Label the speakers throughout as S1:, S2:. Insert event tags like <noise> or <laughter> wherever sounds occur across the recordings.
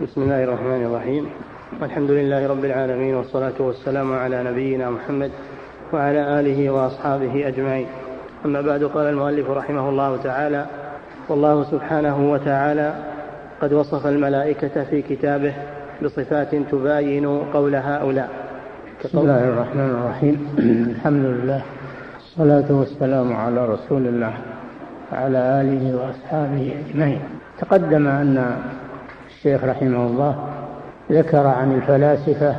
S1: بسم الله الرحمن الرحيم. والحمد لله رب العالمين والصلاة والسلام على نبينا محمد وعلى آله وأصحابه أجمعين. أما بعد قال المؤلف رحمه الله تعالى والله سبحانه وتعالى قد وصف الملائكة في كتابه بصفات تباين قول هؤلاء.
S2: بسم الله الرحمن الرحيم. الحمد لله الصلاة والسلام على رسول الله وعلى آله وأصحابه أجمعين. تقدم أن الشيخ رحمه الله ذكر عن الفلاسفة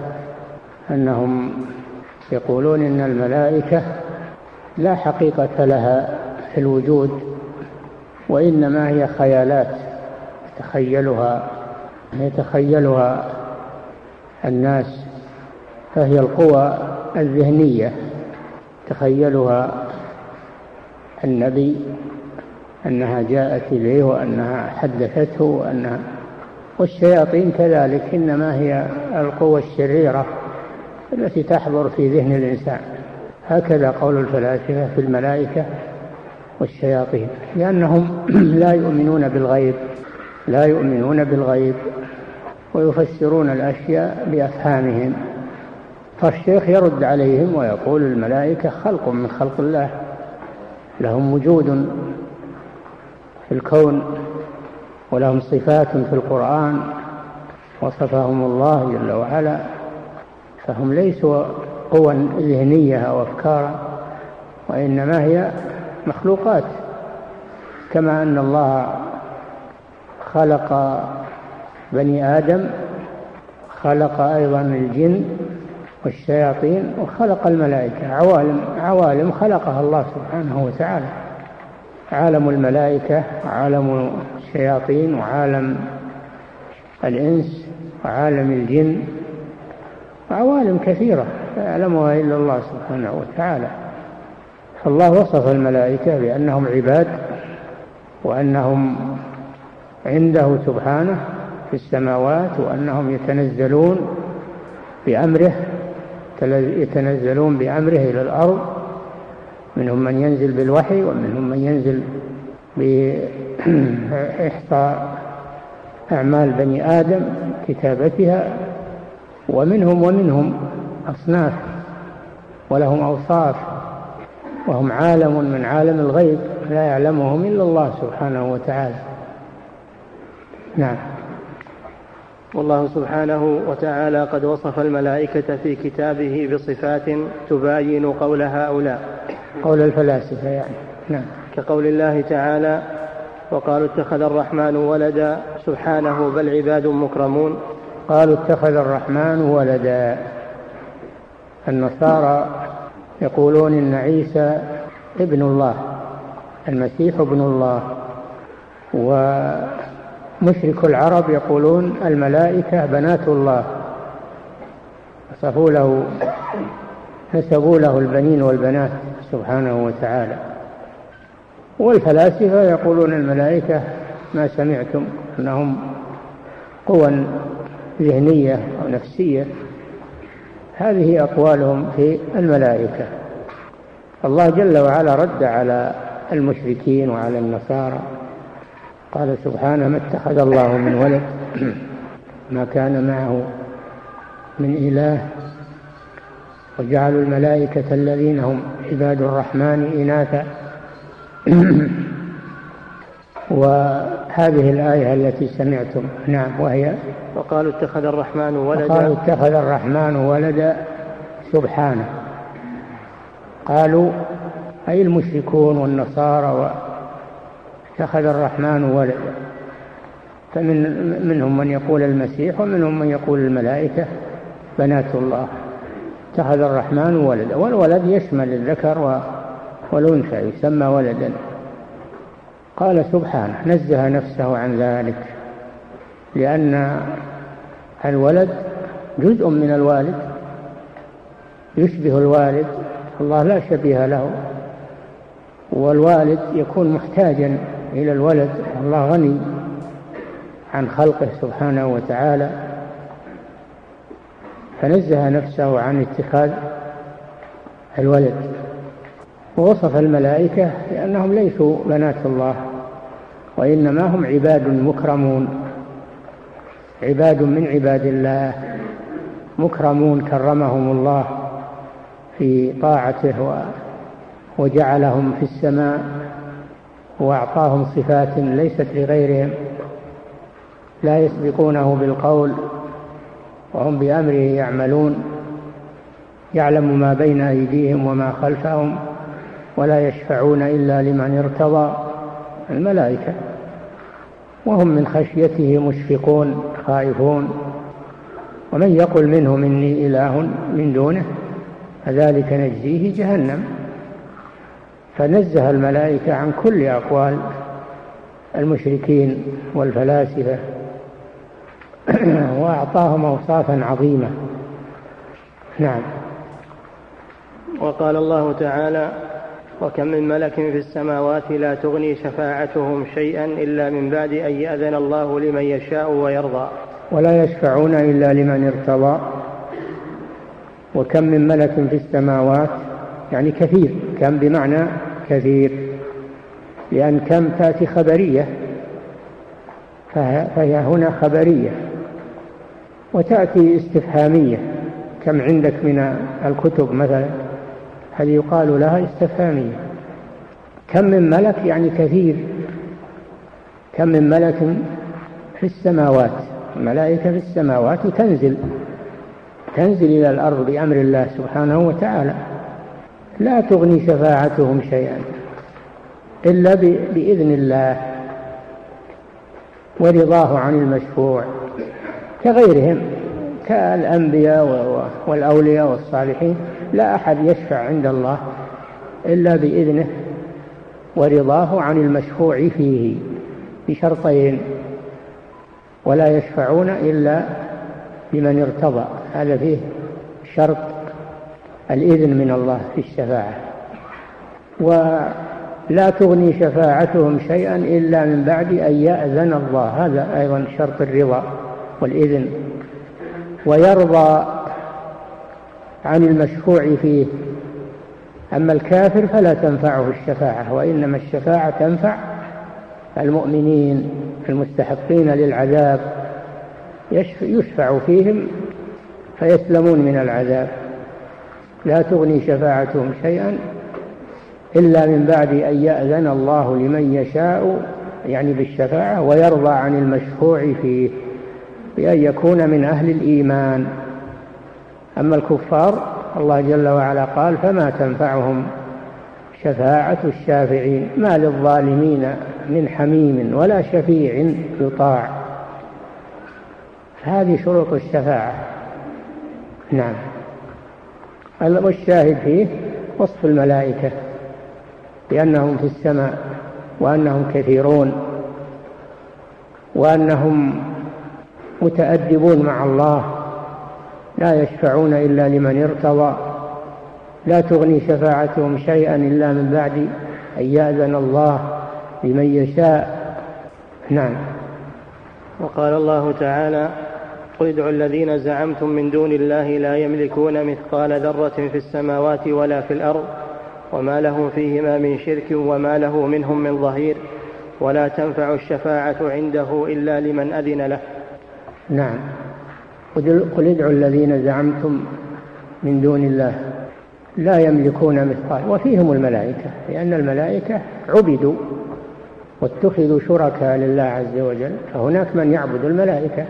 S2: أنهم يقولون إن الملائكة لا حقيقة لها في الوجود وإنما هي خيالات يتخيلها يتخيلها الناس فهي القوى الذهنية تخيلها النبي أنها جاءت إليه وأنها حدثته وأنها والشياطين كذلك إنما هي القوى الشريرة التي تحضر في ذهن الإنسان. هكذا قول الفلاسفة في الملائكة والشياطين لأنهم <clears throat> لا يؤمنون بالغيب لا يؤمنون بالغيب ويفسرون الأشياء بأفهامهم. فالشيخ يرد عليهم ويقول الملائكة خلق من خلق الله لهم وجود في الكون. ولهم صفات في القرآن وصفهم الله جل وعلا فهم ليسوا قوى ذهنية أو أفكارا وإنما هي مخلوقات. كما أن الله خلق بني آدم خلق أيضا الجن والشياطين وخلق الملائكة. عوالم عوالم خلقها الله سبحانه وتعالى. عالم الملائكة وعالم الشياطين وعالم الإنس وعالم الجن عوالم كثيرة لا يعلمها إلا الله سبحانه وتعالى. فالله وصف الملائكة بأنهم عباد وأنهم عنده سبحانه في السماوات وأنهم يتنزلون بأمره يتنزلون بأمره إلى الأرض منهم من ينزل بالوحي ومنهم من ينزل بإحصاء أعمال بني آدم كتابتها ومنهم ومنهم أصناف ولهم أوصاف وهم عالم من عالم الغيب لا يعلمهم إلا الله سبحانه وتعالى. نعم.
S1: والله سبحانه وتعالى قد وصف الملائكة في كتابه بصفات تباين قول هؤلاء.
S2: قول الفلاسفة يعني. نعم.
S1: كقول الله تعالى وقالوا اتخذ الرحمن ولدا. سبحانه بل عباد مكرمون.
S2: قالوا اتخذ الرحمن ولدا. النصارى يقولون إن عيسى ابن الله المسيح ابن الله. ومشرك العرب يقولون الملائكة بنات الله. وصفوا له نسبوا له البنين والبنات. سبحانه وتعالى. والفلاسفة يقولون الملائكة ما سمعتم أنهم قوى ذهنية أو نفسية. هذه أقوالهم في الملائكة. الله جل وعلا رد على المشركين وعلى النصارى. قال سبحانه ما اتخذ الله من ولد ما كان معه من إله وجعلوا الملائكة الذين هم عباد الرحمن إناثا. <clears throat> وهذه الآية التي سمعتم نعم وهي
S1: وقالوا اتخذ الرحمن ولدا.
S2: وقالوا اتخذ الرحمن ولدا سبحانه. قالوا أي المشركون والنصارى اتخذ الرحمن ولدا. فمن منهم من يقول المسيح ومنهم من يقول الملائكة بنات الله. اتخذ الرحمن ولدا والولد يشمل الذكر والأنثى يسمى ولدا. قال سبحانه نزه نفسه عن ذلك لأن الولد جزء من الوالد يشبه الوالد الله لا شبيه له والوالد يكون محتاجا إلى الولد الله غني عن خلقه سبحانه وتعالى. فنزه نفسه عن اتخاذ الولد. ووصف الملائكة لأنهم ليسوا بنات الله وإنما هم عباد مكرمون. عباد من عباد الله مكرمون كرمهم الله في طاعته وجعلهم في السماء وأعطاهم صفات ليست لغيرهم. لا يسبقونه بالقول وهم بأمره يعملون يعلم ما بين أيديهم وما خلفهم ولا يشفعون إلا لمن ارتضى الملائكة. وهم من خشيته مشفقون خائفون. ومن يقل منهم إني إله من دونه فذلك نجزيه جهنم. فنزه الملائكة عن كل أقوال المشركين والفلاسفة. <coughs> وأعطاهم أوصافا عظيمة. نعم.
S1: وقال الله تعالى وكم من ملك في السماوات لا تغني شفاعتهم شيئا إلا من بعد أن يأذن الله لمن يشاء ويرضى.
S2: ولا يشفعون إلا لمن ارتضى. وكم من ملك في السماوات يعني كثير. كم بمعنى كثير؟ لأن كم تأتي خبرية فهي هنا خبرية. وتأتي استفهامية. كم عندك من الكتب مثلا؟ هذه يقال لها استفهامية؟ كم من ملك يعني كثير. كم من ملك في السماوات؟ ملائكة في السماوات وتنزل. تنزل إلى الأرض بأمر الله سبحانه وتعالى. لا تغني شفاعتهم شيئا إلا بإذن الله ورضاه عن المشفوع. كغيرهم كالأنبياء والأولياء والصالحين لا أحد يشفع عند الله إلا بإذنه ورضاه عن المشفوع فيه بشرطين ولا يشفعون إلا بمن ارتضى. هذا فيه شرط الإذن من الله في الشفاعة. ولا تغني شفاعتهم شيئا إلا من بعد أن يأذن الله. هذا أيضا شرط الرضا. والإذن ويرضى عن المشفوع فيه. أما الكافر فلا تنفعه الشفاعة وإنما الشفاعة تنفع المؤمنين المستحقين للعذاب. يشفع فيهم فيسلمون من العذاب. لا تغني شفاعتهم شيئا إلا من بعد أن يأذن الله لمن يشاء يعني بالشفاعة ويرضى عن المشفوع فيه. بأن يكون من أهل الإيمان. أما الكفار الله جل وعلا قال فما تنفعهم شفاعة الشافعين ما للظالمين من حميم ولا شفيع يطاع. هذه شروط الشفاعة. نعم. والشاهد فيه وصف الملائكة بأنهم في السماء وأنهم كثيرون وأنهم متأدبون مع الله لا يشفعون إلا لمن ارتضى لا تغني شفاعتهم شيئا إلا من بعد أن يأذن الله لمن يشاء. نعم.
S1: وقال الله تعالى قل ادعوا الذين زعمتم من دون الله لا يملكون مثقال ذرة في السماوات ولا في الأرض وما لهم فيهما من شرك وما له منهم من ظهير ولا تنفع الشفاعة عنده إلا لمن أذن له.
S2: نعم. قل ادعوا الذين زعمتم من دون الله لا يملكون مثقال. وفيهم الملائكة لأن الملائكة عبدوا واتخذوا شركاء لله عز وجل فهناك من يعبد الملائكة.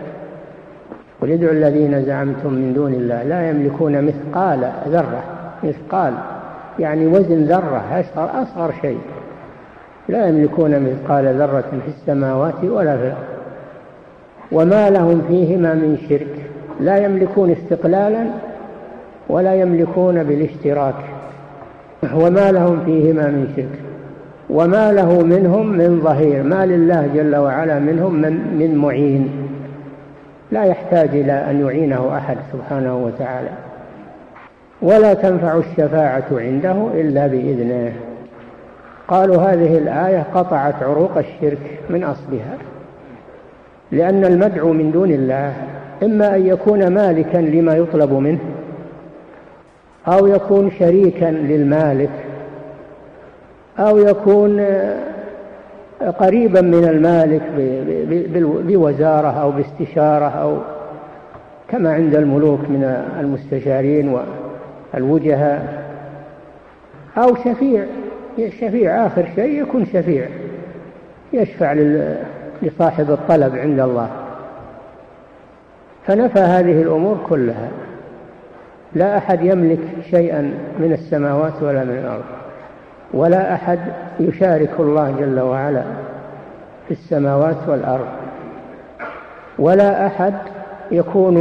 S2: قل ادعوا الذين زعمتم من دون الله لا يملكون مثقال ذرة. مثقال يعني وزن ذرة أصغر, أصغر شيء. لا يملكون مثقال ذرة في السماوات ولا في الأرض. وما لهم فيهما من شرك. لا يملكون استقلالا ولا يملكون بالاشتراك. وما لهم فيهما من شرك. وما له منهم من ظهير. ما لله جل وعلا منهم من, من معين. لا يحتاج إلى أن يعينه أحد سبحانه وتعالى. ولا تنفع الشفاعة عنده إلا بإذنه. قالوا هذه الآية قطعت عروق الشرك من أصلها. لأن المدعو من دون الله إما أن يكون مالكا لما يطلب منه أو يكون شريكا للمالك أو يكون قريبا من المالك بوزارة أو باستشارة أو كما عند الملوك من المستشارين والوجهاء أو شفيع شفيع آخر شيء يكون شفيع يشفع لصاحب الطلب عند الله. فنفى هذه الأمور كلها. لا أحد يملك شيئا من السماوات ولا من الأرض. ولا أحد يشارك الله جل وعلا في السماوات والأرض. ولا أحد يكون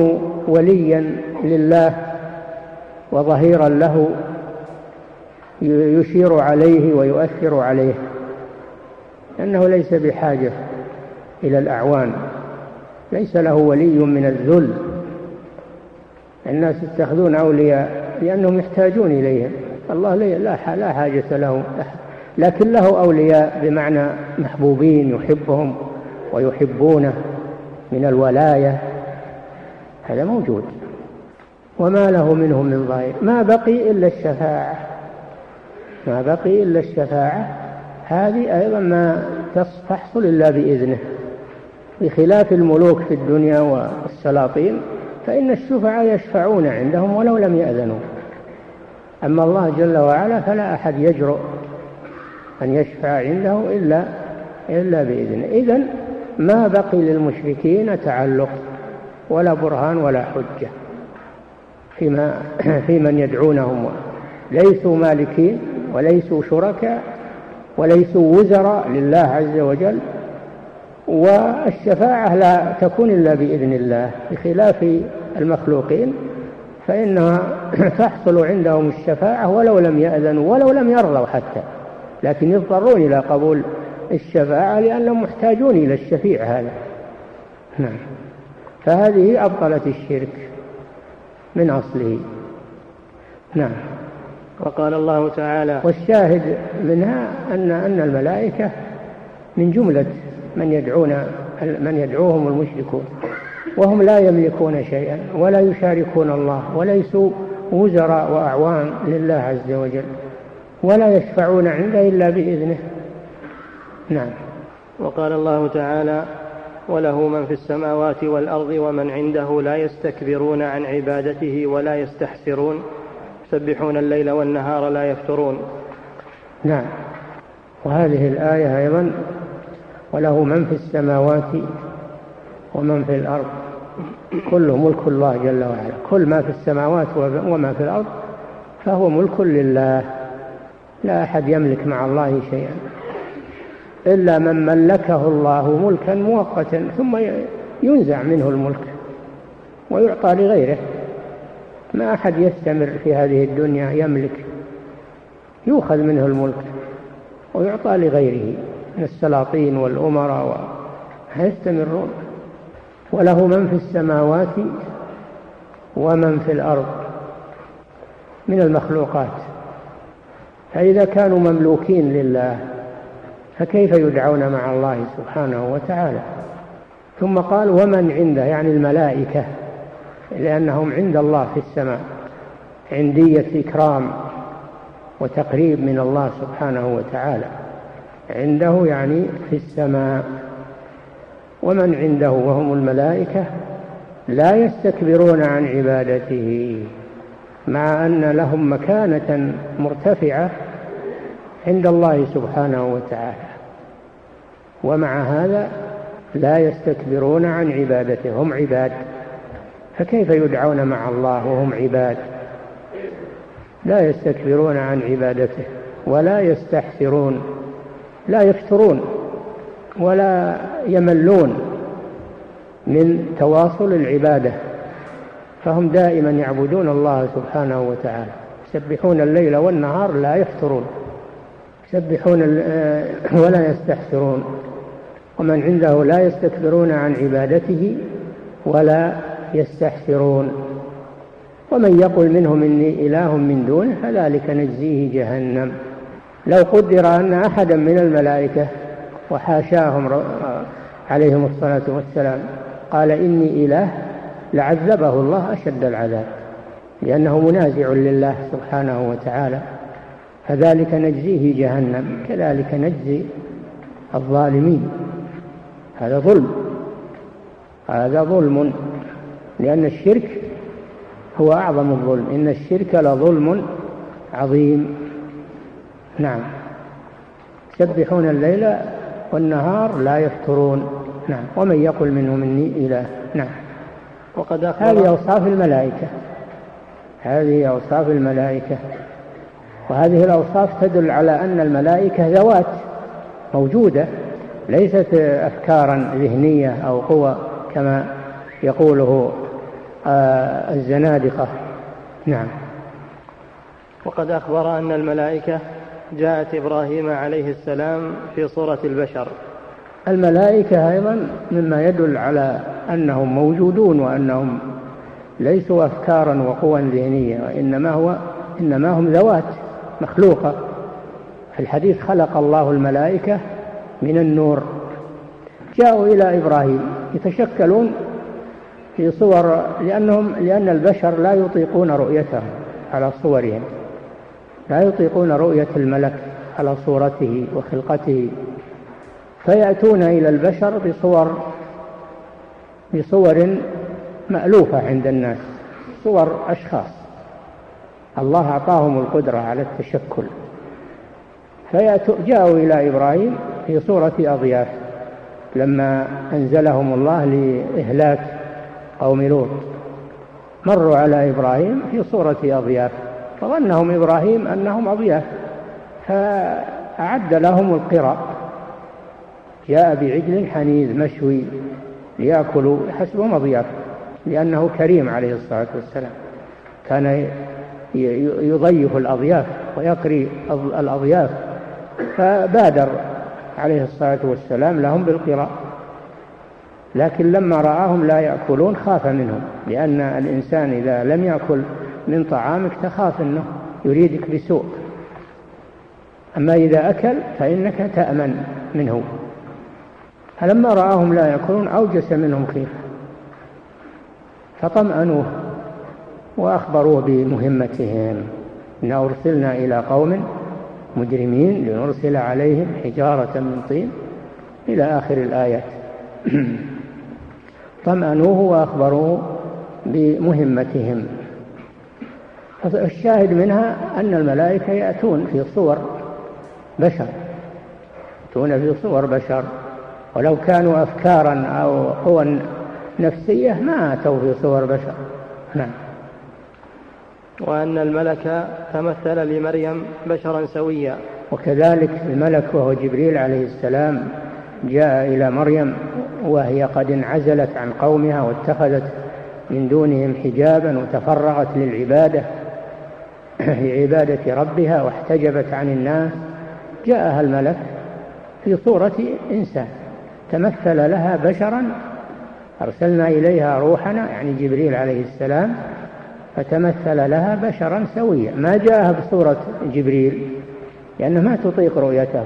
S2: وليا لله وظهيرا له يشير عليه ويؤثر عليه. لأنه ليس بحاجة. إلى الأعوان. ليس له ولي من الذل. الناس يتخذون أولياء لأنهم يحتاجون إليهم. الله لا حاجة له لكن له أولياء بمعنى محبوبين يحبهم ويحبونه من الولاية. هذا موجود. وما له منهم من ظاهر ما بقي إلا الشفاعة. ما بقي إلا الشفاعة. هذه أيضا ما تحصل إلا بإذنه. بخلاف الملوك في الدنيا والسلاطين فإن الشفعاء يشفعون عندهم ولو لم يأذنوا. أما الله جل وعلا فلا أحد يجرؤ أن يشفع عنده إلا إلا بإذنه. إذن ما بقي للمشركين تعلق ولا برهان ولا حجة فيما <clears throat> في من يدعونهم. ليسوا مالكين وليسوا شركاء وليسوا وزراء لله عز وجل والشفاعة لا تكون إلا بإذن الله بخلاف المخلوقين فإنها <clears throat> تحصل عندهم الشفاعة ولو لم يأذنوا ولو لم يرضوا حتى. لكن يضطرون إلى قبول الشفاعة لأنهم محتاجون إلى الشفيع هذا. نعم. فهذه أبطلت الشرك من أصله. نعم.
S1: وقال الله تعالى
S2: والشاهد منها أن أن الملائكة من جملة من يدعون من يدعوهم المشركون وهم لا يملكون شيئا ولا يشاركون الله وليسوا وزراء وأعوان لله عز وجل ولا يشفعون عنده إلا بإذنه. نعم.
S1: وقال الله تعالى وله من في السماوات والأرض ومن عنده لا يستكبرون عن عبادته ولا يستحسرون. يسبحون الليل والنهار لا يفترون.
S2: نعم. وهذه الآية أيضا وله من في السماوات ومن في الأرض. كله ملك الله جل وعلا. كل ما في السماوات وما في الأرض فهو ملك لله. لا أحد يملك مع الله شيئا. إلا من ملكه الله ملكا مؤقتا ثم ينزع منه الملك ويعطى لغيره. ما أحد يستمر في هذه الدنيا يملك يؤخذ منه الملك ويعطى لغيره. من السلاطين والأمراء يستمرون وله من في السماوات ومن في الأرض من المخلوقات. فإذا كانوا مملوكين لله فكيف يدعون مع الله سبحانه وتعالى؟ ثم قال ومن عنده؟ يعني الملائكة لأنهم عند الله في السماء عندية إكرام وتقريب من الله سبحانه وتعالى. عنده يعني في السماء. ومن عنده وهم الملائكة لا يستكبرون عن عبادته مع أن لهم مكانة مرتفعة عند الله سبحانه وتعالى. ومع هذا لا يستكبرون عن عبادته هم عباد. فكيف يدعون مع الله وهم عباد؟ لا يستكبرون عن عبادته ولا يستحسرون. لا يفترون ولا يملون من تواصل العبادة فهم دائما يعبدون الله سبحانه وتعالى. يسبحون الليل والنهار لا يفترون يسبحون آه، ولا يستحسرون. ومن عنده لا يستكبرون عن عبادته ولا يستحسرون. ومن يقل منهم إني إله من دونه فذلك نجزيه جهنم. لو قدر أن أحدا من الملائكة وحاشاهم عليهم الصلاة والسلام قال إني إله لعذبه الله أشد العذاب لأنه منازع لله سبحانه وتعالى. فذلك نجزيه جهنم كذلك نجزي الظالمين. هذا ظلم هذا ظلم لأن الشرك هو أعظم الظلم إن الشرك لظلم عظيم. نعم. يسبحون الليل والنهار لا يفترون. نعم. ومن يقل منهم إني إله. نعم. وقد هذه أوصاف الملائكة. هذه أوصاف الملائكة. وهذه الأوصاف تدل على أن الملائكة ذوات موجودة ليست أفكارا ذهنية أو قوى كما يقوله آه، الزنادقة. نعم.
S1: وقد أخبر أن الملائكة جاءت إبراهيم عليه السلام في صورة البشر.
S2: الملائكة أيضا مما يدل على أنهم موجودون وأنهم ليسوا أفكارا وقوى ذهنية وإنما هو إنما هم ذوات مخلوقة. في الحديث خلق الله الملائكة من النور. جاءوا إلى إبراهيم يتشكلون في صور لأنهم لأن البشر لا يطيقون رؤيتهم على صورهم. لا يطيقون رؤية الملك على صورته وخلقته. فيأتون إلى البشر بصور بصور مألوفة عند الناس صور أشخاص. الله أعطاهم القدرة على التشكل. فجاءوا إلى إبراهيم في صورة أضياف لما أنزلهم الله لإهلاك قوم لوط. مروا على إبراهيم في صورة أضياف. فظنهم إبراهيم أنهم أضياف فأعد لهم القراء. جاء بعجل حنيذ مشوي ليأكلوا حسبهم أضياف لأنه كريم عليه الصلاة والسلام. كان يضيف الأضياف ويقري الأضياف فبادر عليه الصلاة والسلام لهم بالقراء. لكن لما رآهم لا يأكلون خاف منهم لأن الإنسان إذا لم يأكل من طعامك تخاف أنه يريدك بسوء. أما إذا أكل فإنك تأمن منه. فلما رآهم لا يأكلون أوجس منهم خيفة. فطمأنوه وأخبروه بمهمتهم. إن أرسلنا إلى قوم مجرمين لنرسل عليهم حجارة من طين. إلى آخر الآيات <clears throat> طمأنوه وأخبروه بمهمتهم. الشاهد منها أن الملائكة يأتون في صور بشر يأتون في صور بشر. ولو كانوا أفكارا أو قوى نفسية ما أتوا في صور بشر. نعم.
S1: وأن الملك تمثل لمريم بشرا سويا.
S2: وكذلك الملك وهو جبريل عليه السلام جاء إلى مريم وهي قد انعزلت عن قومها واتخذت من دونهم حجابا وتفرغت للعبادة. لعبادة ربها واحتجبت عن الناس جاءها الملك في صورة إنسان تمثل لها بشرا أرسلنا إليها روحنا يعني جبريل عليه السلام فتمثل لها بشرا سويا. ما جاءها بصورة جبريل لأنه ما تطيق رؤيته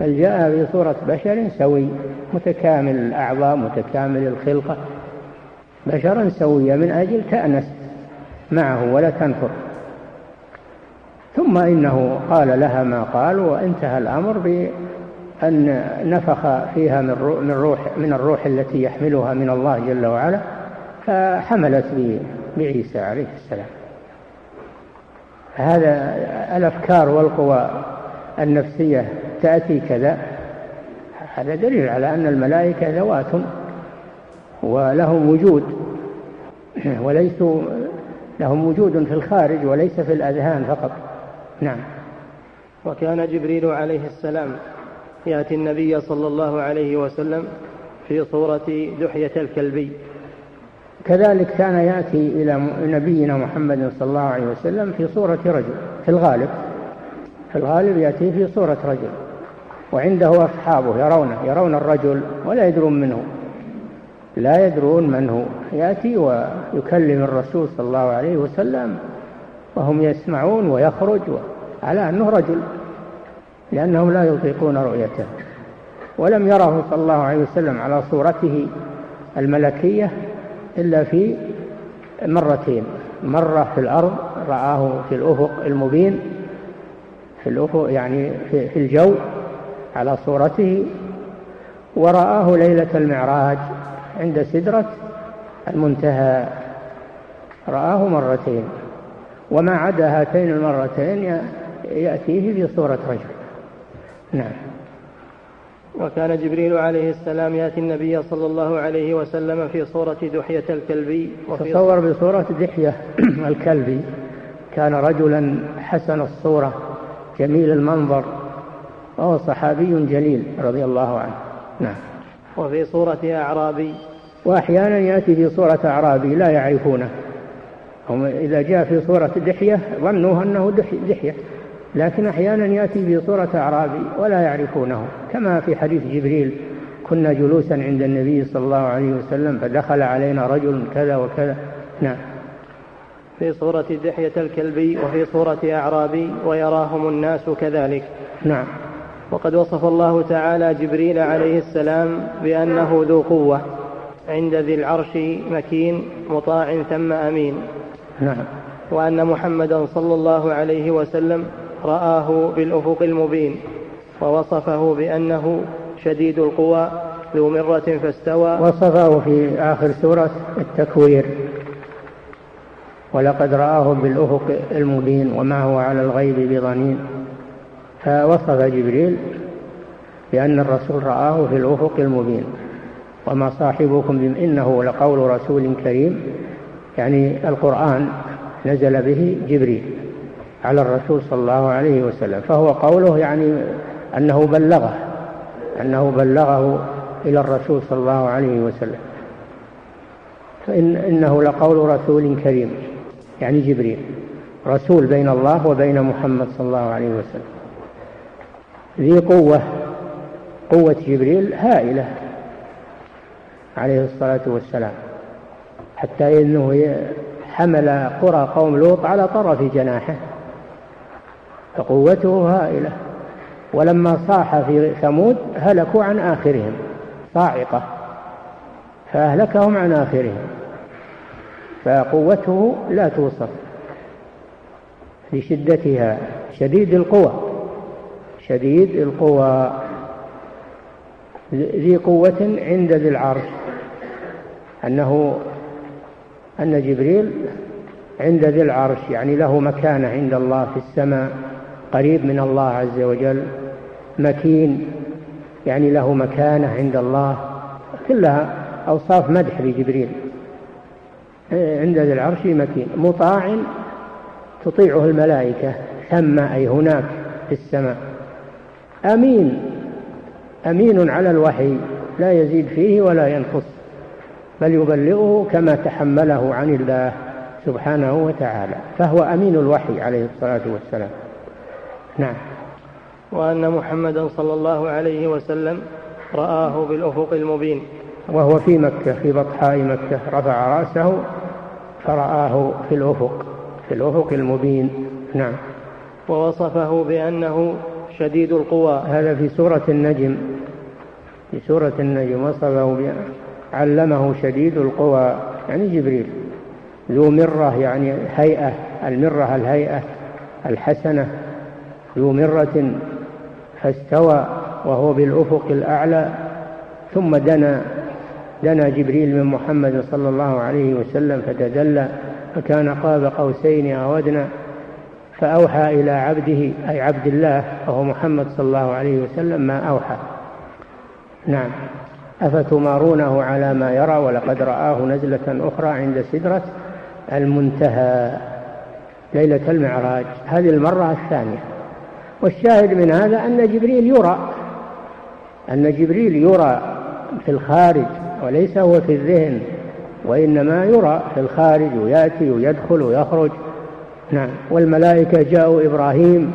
S2: بل جاء بصورة بشر سوي متكامل الأعضاء متكامل الخلقة بشرا سويا من أجل تأنس معه ولا تنفر ثم إنه قال لها ما قال وانتهى الأمر بأن نفخ فيها من روح من الروح التي يحملها من الله جل وعلا فحملت بعيسى عليه السلام. هذا الأفكار والقوى النفسية تأتي كذا. هذا دليل على أن الملائكة ذوات ولهم وجود وليسوا لهم وجود في الخارج وليس في الأذهان فقط. نعم.
S1: وكان جبريل عليه السلام يأتي النبي صلى الله عليه وسلم في صورة دحية الكلبي.
S2: كذلك كان يأتي إلى نبينا محمد صلى الله عليه وسلم في صورة رجل في الغالب في الغالب يأتي في صورة رجل وعنده أصحابه يرونه يرون الرجل ولا يدرون منه لا يدرون من هو. يأتي ويكلم الرسول صلى الله عليه وسلم وهم يسمعون ويخرج على أنه رجل لأنهم لا يطيقون رؤيته. ولم يره صلى الله عليه وسلم على صورته الملكية إلا في مرتين. مرة في الأرض رآه في الأفق المبين في الأفق يعني في الجو على صورته ورآه ليلة المعراج عند سدرة المنتهى. رآه مرتين. وما عدا هاتين المرتين يأتيه في صورة رجل نعم.
S1: وكان جبريل عليه السلام يأتي النبي صلى الله عليه وسلم في صورة دحية الكلبي
S2: وفي تصور بصورة دحية <clears throat> الكلبي. كان رجلا حسن الصورة جميل المنظر وهو صحابي جليل رضي الله عنه. نعم.
S1: وفي صورة أعرابي.
S2: وأحيانا يأتي في صورة أعرابي لا يعرفونه. هم إذا جاء في صورة دحية ظنوا أنه دحية لكن أحيانا يأتي في صورة أعرابي ولا يعرفونه كما في حديث جبريل كنا جلوسا عند النبي صلى الله عليه وسلم فدخل علينا رجل كذا وكذا. نعم.
S1: في صورة دحية الكلبي وفي صورة أعرابي ويراهم الناس كذلك.
S2: نعم.
S1: وقد وصف الله تعالى جبريل عليه السلام بأنه ذو قوة عند ذي العرش مكين مطاع ثم أمين.
S2: نعم.
S1: وأن محمدا صلى الله عليه وسلم رآه بالأفق المبين ووصفه بأنه شديد القوى ذو مرة فاستوى.
S2: وصفه في آخر سورة التكوير. ولقد رآه بالأفق المبين وما هو على الغيب بضنين. فوصف جبريل بأن الرسول رآه في الأفق المبين. وما صاحبكم إنه لقول رسول كريم يعني القرآن نزل به جبريل على الرسول صلى الله عليه وسلم فهو قوله يعني أنه بلغه أنه بلغه إلى الرسول صلى الله عليه وسلم. فإن إنه لقول رسول كريم يعني جبريل رسول بين الله وبين محمد صلى الله عليه وسلم. ذي قوة قوة جبريل هائلة عليه الصلاة والسلام. حتى إنه حمل قرى قوم لوط على طرف جناحه فقوته هائلة. ولما صاح في ثمود هلكوا عن آخرهم صاعقة فأهلكهم عن آخرهم فقوته لا توصف. لشدتها شديد القوى شديد القوى ذي قوة عند ذي العرش أنه أن جبريل عند ذي العرش يعني له مكانة عند الله في السماء قريب من الله عز وجل مكين يعني له مكانة عند الله كلها أوصاف مدح لجبريل. عند ذي العرش مكين مطاع تطيعه الملائكة ثم أي هناك في السماء. أمين أمين على الوحي لا يزيد فيه ولا ينقص. بل يبلغه كما تحمله عن الله سبحانه وتعالى فهو أمين الوحي عليه الصلاة والسلام. نعم.
S1: وأن محمدا صلى الله عليه وسلم رآه بالأفق المبين.
S2: وهو في مكة في بطحاء مكة رفع رأسه فرآه في الأفق في الأفق المبين. نعم.
S1: ووصفه بأنه شديد القوى.
S2: هذا في سورة النجم في سورة النجم وصفه بأنه علمه شديد القوى يعني جبريل. ذو مرة يعني هيئة المرة الهيئة الحسنة ذو مرة فاستوى وهو بالأفق الأعلى ثم دنا دنا جبريل من محمد صلى الله عليه وسلم فتدلى فكان قاب قوسين أو أدنى فأوحى إلى عبده أي عبد الله وهو محمد صلى الله عليه وسلم ما أوحى. نعم. أفتمارونه على ما يرى ولقد رآه نزلة أخرى عند سدرة المنتهى ليلة المعراج هذه المرة الثانية. والشاهد من هذا أن جبريل يرى أن جبريل يرى في الخارج وليس هو في الذهن وإنما يرى في الخارج ويأتي ويدخل ويخرج. نعم. والملائكة جاءوا إبراهيم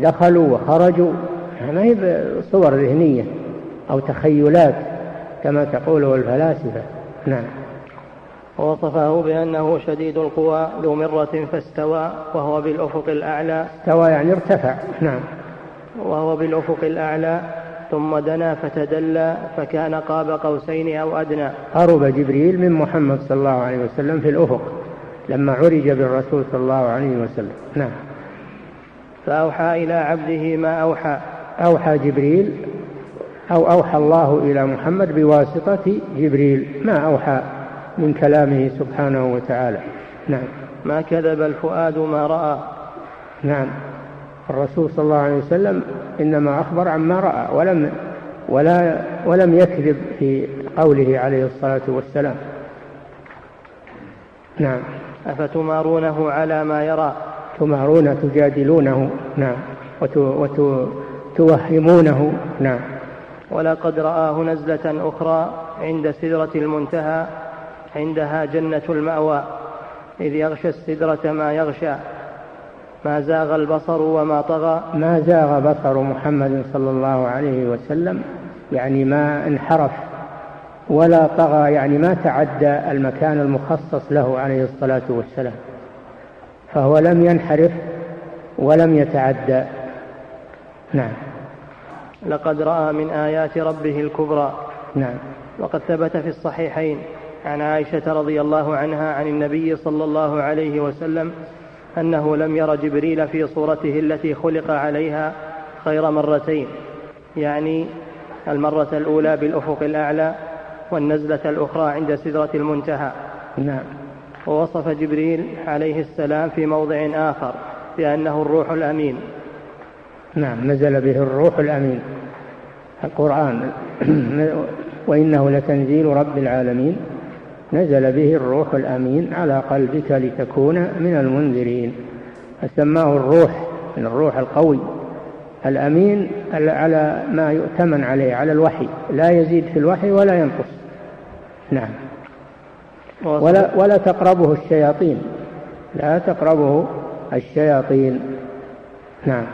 S2: دخلوا وخرجوا. ما هي صور ذهنية أو تخيلات. كما تقوله الفلاسفة. نعم.
S1: ووصفه بأنه شديد القوى ذو مرة فاستوى وهو بالأفق الأعلى.
S2: استوى يعني ارتفع. نعم.
S1: وهو بالأفق الأعلى ثم دنا فتدلى فكان قاب قوسين أو أدنى.
S2: قرب جبريل من محمد صلى الله عليه وسلم في الأفق لما عرج بالرسول صلى الله عليه وسلم. نعم.
S1: فأوحى إلى عبده ما أوحى.
S2: أوحى جبريل أو أوحى الله إلى محمد بواسطة جبريل. ما أوحى من كلامه سبحانه وتعالى. نعم.
S1: ما كذب الفؤاد ما رأى.
S2: نعم. الرسول صلى الله عليه وسلم إنما أخبر عما رأى ولم ولا ولم يكذب في قوله عليه الصلاة والسلام. نعم.
S1: أفتمارونه على ما يرى؟
S2: تمارون تجادلونه. نعم. وتوهمونه نعم.
S1: ولقد رآه نزلة أخرى عند سدرة المنتهى عندها جنة المأوى إذ يغشى السدرة ما يغشى. ما زاغ البصر وما طغى.
S2: ما زاغ بصر محمد صلى الله عليه وسلم يعني ما انحرف ولا طغى يعني ما تعدى المكان المخصص له عليه الصلاة والسلام. فهو لم ينحرف ولم يتعدى. نعم.
S1: لقد رأى من آيات ربه الكبرى.
S2: نعم.
S1: وقد ثبت في الصحيحين عن عائشة رضي الله عنها عن النبي صلى الله عليه وسلم أنه لم ير جبريل في صورته التي خلق عليها خير مرتين. يعني المرة الأولى بالأفق الأعلى والنزلة الأخرى عند سدرة المنتهى.
S2: نعم.
S1: ووصف جبريل عليه السلام في موضع آخر بأنه الروح الأمين.
S2: نعم نزل به الروح الأمين القرآن. <clears throat> وإنه لتنزيل رب العالمين. نزل به الروح الأمين على قلبك لتكون من المنذرين. فسماه الروح من الروح القوي. الأمين على ما يؤتمن عليه على الوحي. لا يزيد في الوحي ولا ينقص. نعم. ولا, ولا تقربه الشياطين. لا تقربه الشياطين. نعم.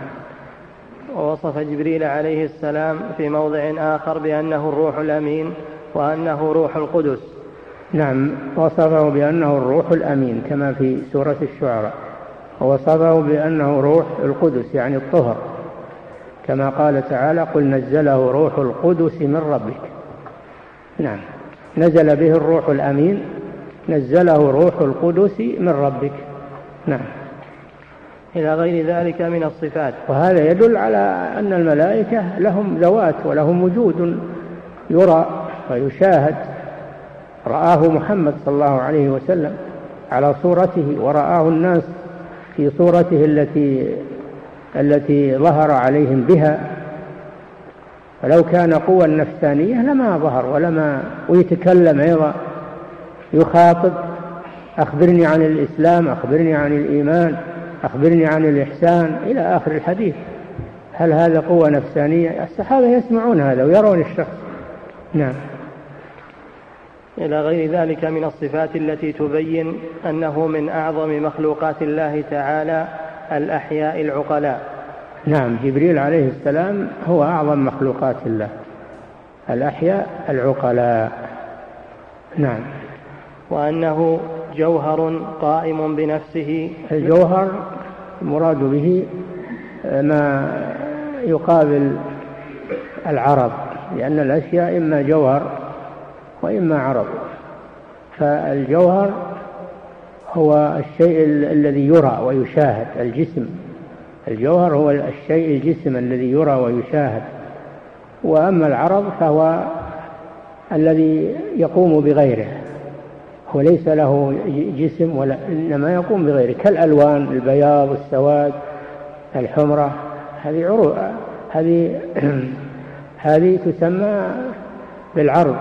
S1: ووصف جبريل عليه السلام في موضع آخر بأنه الروح الأمين وأنه روح القدس.
S2: نعم وصفه بأنه الروح الأمين كما في سورة الشعراء. ووصفه بأنه روح القدس يعني الطهر. كما قال تعالى قل نزله روح القدس من ربك نعم نزل به الروح الأمين نزله روح القدس من ربك. نعم.
S1: إلى غير ذلك من الصفات.
S2: وهذا يدل على أن الملائكة لهم ذوات ولهم وجود. يرى ويشاهد. رآه محمد صلى الله عليه وسلم على صورته ورآه الناس في صورته التي التي ظهر عليهم بها. فلو كان قوى نفسانية لما ظهر ولما ويتكلم أيضا. يخاطب. أخبرني عن الإسلام أخبرني عن الإيمان. أخبرني عن الإحسان إلى آخر الحديث. هل هذا قوة نفسانية؟ الصحابة يسمعون هذا ويرون الشخص. نعم.
S1: إلى غير ذلك من الصفات التي تبين أنه من أعظم مخلوقات الله تعالى الأحياء العقلاء.
S2: نعم جبريل عليه السلام هو أعظم مخلوقات الله. الأحياء العقلاء. نعم.
S1: وأنه جوهر قائم بنفسه.
S2: الجوهر المراد به ما يقابل العرض لأن الأشياء إما جوهر وإما عرض فالجوهر هو الشيء الذي يرى ويشاهد الجسم. الجوهر هو الشيء الجسم الذي يرى ويشاهد. وأما العرض فهو الذي يقوم بغيره. هو ليس له جسم ولا إنما يقوم بغيره كالألوان البياض السواد الحمرة هذه عروض هذه <clears throat> هذه تسمى بالعرض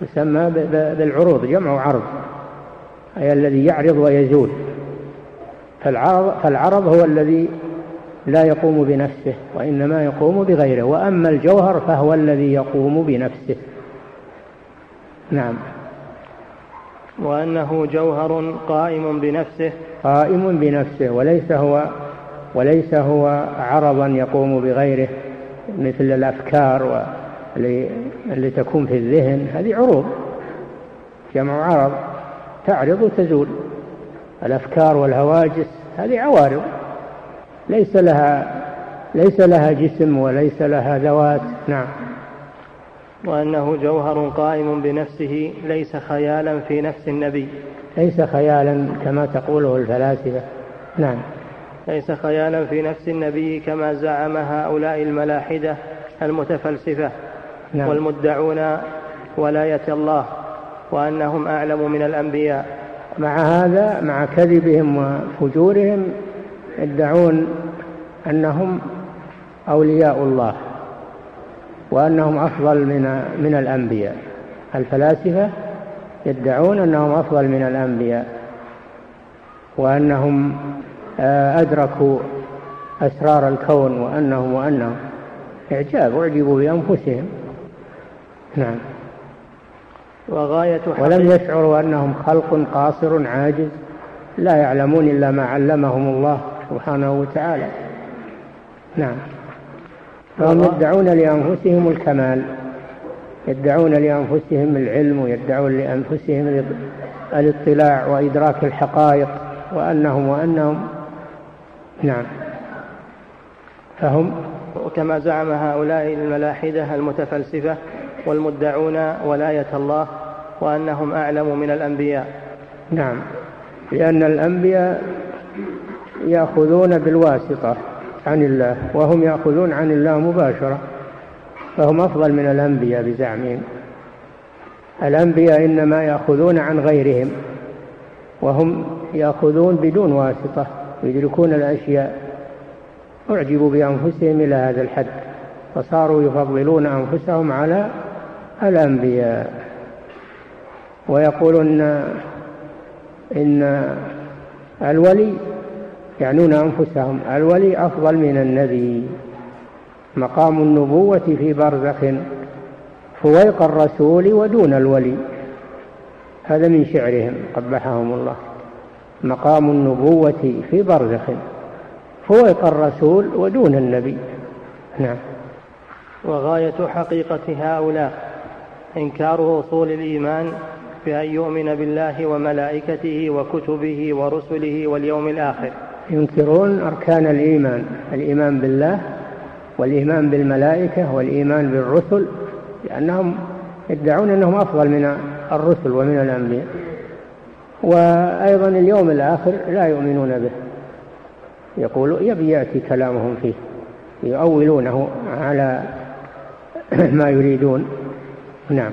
S2: تسمى بالعروض جمع عرض أي الذي يعرض ويزول. فالعرض, فالعرض هو الذي لا يقوم بنفسه وإنما يقوم بغيره. وأما الجوهر فهو الذي يقوم بنفسه. نعم.
S1: وأنه جوهر قائم بنفسه.
S2: قائم بنفسه وليس هو وليس هو عرضا يقوم بغيره مثل الأفكار اللي, تكون في الذهن. هذه عروض جمع عرض تعرض وتزول. الأفكار والهواجس هذه عوارض. ليس لها ليس لها جسم وليس لها ذوات. نعم.
S1: وأنه جوهر قائم بنفسه ليس خيالا في نفس النبي.
S2: ليس خيالا كما تقوله الفلاسفة. نعم.
S1: ليس خيالا في نفس النبي كما زعم هؤلاء الملاحدة المتفلسفة نعم. والمدعون ولاية الله وأنهم أعلم من الأنبياء.
S2: مع هذا مع كذبهم وفجورهم يدعون أنهم أولياء الله. وأنهم أفضل من من الأنبياء. الفلاسفة يدعون أنهم أفضل من الأنبياء وأنهم آه، أدركوا أسرار الكون وأنهم وأنهم إعجاب أعجبوا بأنفسهم. نعم. وغاية ولم يشعروا أنهم خلق قاصر عاجز لا يعلمون إلا ما علمهم الله سبحانه وتعالى. نعم. فهم يدعون لأنفسهم الكمال يدعون لأنفسهم العلم ويدعون لأنفسهم الاطلاع وإدراك الحقائق وأنهم وأنهم نعم. فهم؟
S1: وكما زعم هؤلاء الملاحدة المتفلسفة والمدعون ولاية الله وأنهم أعلم من الأنبياء.
S2: نعم. لأن الأنبياء يأخذون بالواسطة. عن الله وهم يأخذون عن الله مباشرة فهم أفضل من الأنبياء بزعمهم. الأنبياء إنما يأخذون عن غيرهم وهم يأخذون بدون واسطة يدركون الأشياء أعجبوا بأنفسهم إلى هذا الحد فصاروا يفضلون أنفسهم على الأنبياء. ويقولون إن الولي يعنون أنفسهم الولي أفضل من النبي. مقام النبوة في برزخ فويق الرسول ودون الولي. هذا من شعرهم قبحهم الله. مقام النبوة في برزخ فويق الرسول ودون النبي. نعم.
S1: وغاية حقيقة هؤلاء إنكار أصول الإيمان بأن يؤمن بالله وملائكته وكتبه ورسله واليوم الآخر.
S2: ينكرون أركان الإيمان الإيمان بالله والإيمان بالملائكة والإيمان بالرسل لأنهم يدعون أنهم أفضل من الرسل ومن الأنبياء. وأيضا اليوم الآخر لا يؤمنون به. يقول يبي يأتي كلامهم فيه يؤولونه على <clears throat> ما يريدون. نعم.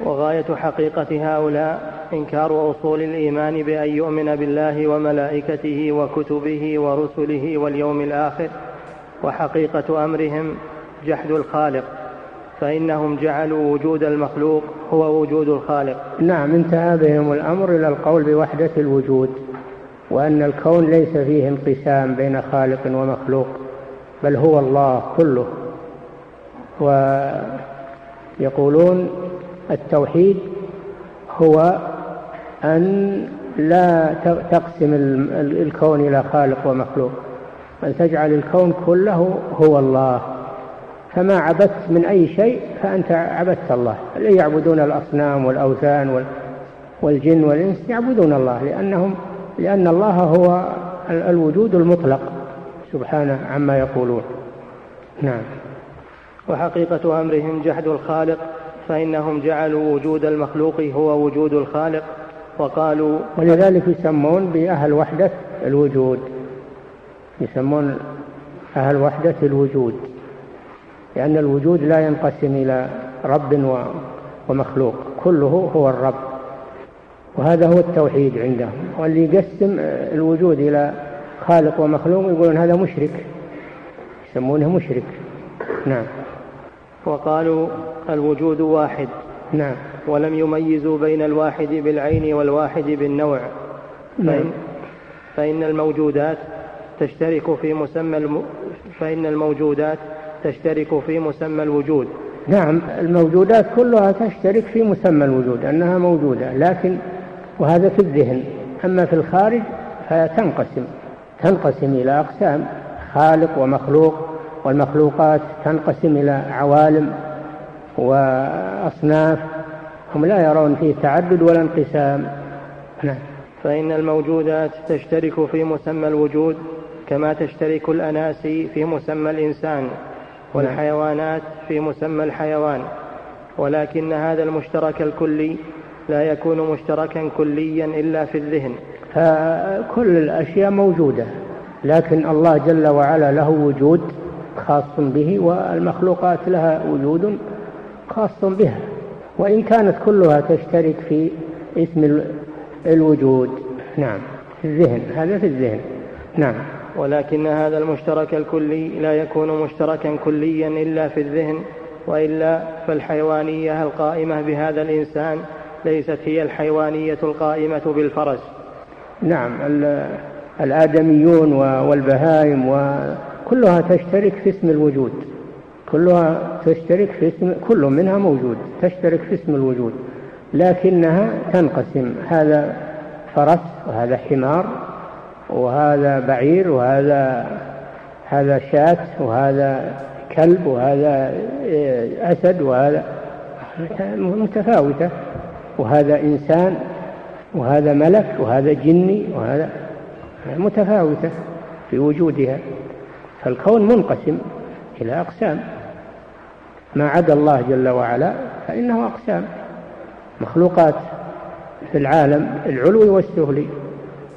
S1: وغاية حقيقة هؤلاء إنكار أصول الإيمان بأن يؤمن بالله وملائكته وكتبه ورسله واليوم الآخر وحقيقة أمرهم جحد الخالق فإنهم جعلوا وجود المخلوق هو وجود الخالق.
S2: نعم انتهى بهم الأمر إلى القول بوحدة الوجود وأن الكون ليس فيه انقسام بين خالق ومخلوق بل هو الله كله. ويقولون التوحيد هو أن لا تقسم الكون إلى خالق ومخلوق بل تجعل الكون كله هو الله. فما عبدت من أي شيء فأنت عبدت الله. اللي يعبدون الأصنام والأوثان والجن والإنس يعبدون الله لأنهم لأن الله هو الوجود المطلق. سبحانه عما يقولون. نعم.
S1: وحقيقة أمرهم جحد الخالق فإنهم جعلوا وجود المخلوق هو وجود الخالق. وقالوا
S2: ولذلك يسمون بأهل وحدة الوجود. يسمون أهل وحدة الوجود لأن الوجود لا ينقسم إلى رب ومخلوق كله هو الرب. وهذا هو التوحيد عندهم. واللي يقسم الوجود إلى خالق ومخلوق يقولون هذا مشرك. يسمونه مشرك. نعم.
S1: وقالوا الوجود واحد.
S2: نعم.
S1: ولم يميزوا بين الواحد بالعين والواحد بالنوع. نعم. فإن, فإن الموجودات تشترك في مسمى الم... فإن الموجودات تشترك في مسمى الوجود.
S2: نعم الموجودات كلها تشترك في مسمى الوجود أنها موجودة لكن وهذا في الذهن. أما في الخارج فتنقسم تنقسم إلى أقسام خالق ومخلوق والمخلوقات تنقسم إلى عوالم وأصناف. هم لا يرون فيه تعدد ولا انقسام.
S1: نعم. فإن الموجودات تشترك في مسمى الوجود كما تشترك الأناسي في مسمى الإنسان والحيوانات في مسمى الحيوان ولكن هذا المشترك الكلي لا يكون مشتركا كليا إلا في الذهن.
S2: فكل الأشياء موجودة لكن الله جل وعلا له وجود خاص به والمخلوقات لها وجود خاص بها. وإن كانت كلها تشترك في اسم الوجود. نعم. في الذهن. هذا في الذهن. نعم.
S1: ولكن هذا المشترك الكلي لا يكون مشتركا كليا إلا في الذهن وإلا فالحيوانية القائمة بهذا الإنسان ليست هي الحيوانية القائمة بالفرس.
S2: نعم. الآدميون والبهائم وكلها تشترك في اسم الوجود. كلها تشترك في اسم كل منها موجود تشترك في اسم الوجود لكنها تنقسم. هذا فرس وهذا حمار وهذا بعير وهذا هذا شاة وهذا كلب وهذا أسد وهذا متفاوتة. وهذا إنسان وهذا ملك وهذا جني وهذا متفاوتة في وجودها. فالكون منقسم إلى أقسام. ما عدا الله جل وعلا فإنه أقسام. مخلوقات في العالم العلوي والسفلي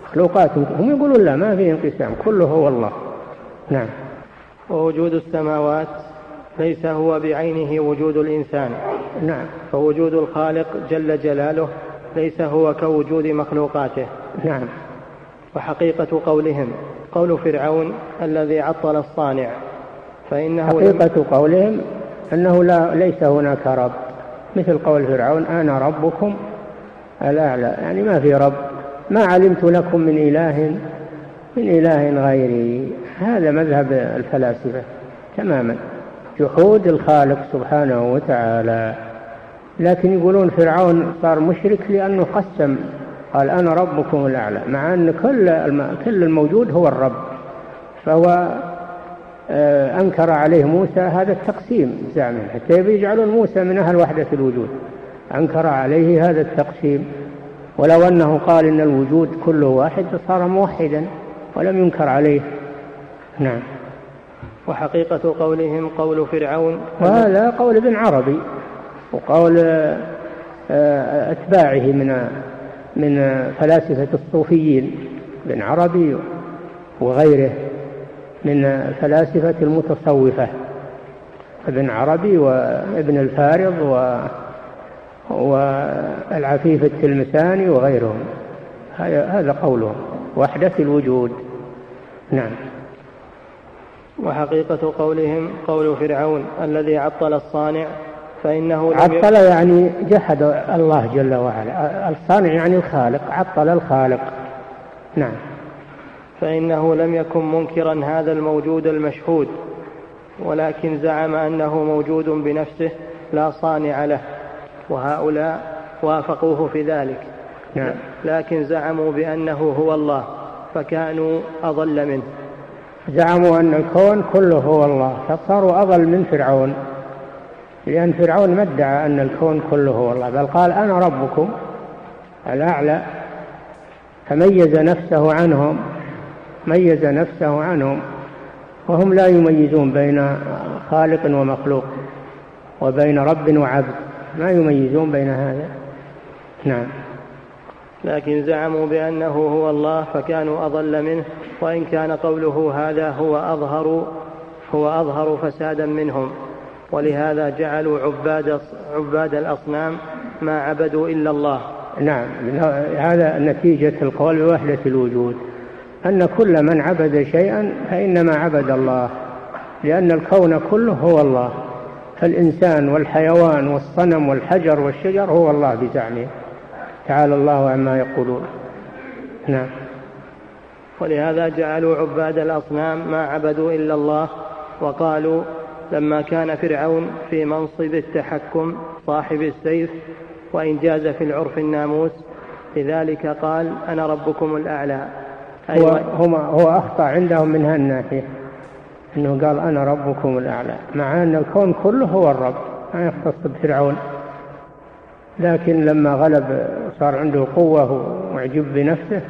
S2: مخلوقات هم يقولون لا ما في انقسام كله هو الله. نعم.
S1: ووجود السماوات ليس هو بعينه وجود الإنسان.
S2: نعم.
S1: فوجود الخالق جل جلاله ليس هو كوجود مخلوقاته.
S2: نعم.
S1: وحقيقة قولهم قول فرعون الذي عطل الصانع
S2: فإنه حقيقة قولهم أنه لا ليس هناك رب. مثل قول فرعون أنا ربكم الأعلى يعني ما في رب. ما علمت لكم من إله من إله غيري. هذا مذهب الفلاسفة تماما. جحود الخالق سبحانه وتعالى. لكن يقولون فرعون صار مشرك لأنه قسم قال أنا ربكم الأعلى. مع أن كل كل الموجود هو الرب. فهو أنكر عليه موسى هذا التقسيم زعما حتى يجعلون موسى من أهل وحدة الوجود. أنكر عليه هذا التقسيم. ولو أنه قال إن الوجود كله واحد صار موحدا ولم ينكر عليه. نعم.
S1: وحقيقة قولهم قول فرعون.
S2: وهذا قول ابن عربي وقول آه، أتباعه من من فلاسفة الصوفيين ابن عربي وغيره. من فلاسفة المتصوفة ابن عربي وابن الفارض و والعفيف التلمساني وغيرهم. هذا قولهم. وحدة الوجود. نعم.
S1: وحقيقة قولهم قول فرعون الذي عطل الصانع فإنه
S2: عطل يعني جحد الله جل وعلا. الصانع يعني الخالق عطل الخالق. نعم.
S1: فإنه لم يكن منكرا هذا الموجود المشهود ولكن زعم أنه موجود بنفسه لا صانع له وهؤلاء وافقوه في ذلك
S2: نعم.
S1: لكن زعموا بأنه هو الله فكانوا أضل منه
S2: زعموا أن الكون كله هو الله فصاروا أضل من فرعون لأن فرعون ما ادعى أن الكون كله هو الله بل قال أنا ربكم الأعلى فميز نفسه عنهم ميز نفسه عنهم وهم لا يميزون بين خالق ومخلوق وبين رب وعبد ما يميزون بين هذا؟ نعم.
S1: لكن زعموا بأنه هو الله فكانوا أضل منه وإن كان قوله هذا هو أظهر هو أظهر فسادا منهم. ولهذا جعلوا عباد عباد الأصنام ما عبدوا إلا الله.
S2: نعم هذا نتيجة القول بوحدة الوجود. أن كل من عبد شيئا فإنما عبد الله لأن الكون كله هو الله. فالإنسان والحيوان والصنم والحجر والشجر هو الله بزعمه. تعالى الله عما يقولون. نعم.
S1: ولهذا جعلوا عباد الأصنام ما عبدوا إلا الله وقالوا لما كان فرعون في منصب التحكم صاحب السيف وإن جاز في العرف الناموس لذلك قال أنا ربكم الأعلى.
S2: هو, هو, هو أخطأ عندهم من هالناحية أنه قال أنا ربكم الأعلى مع أن الكون كله هو الرب ما يختص بفرعون. لكن لما غلب صار عنده قوة وعجب بنفسه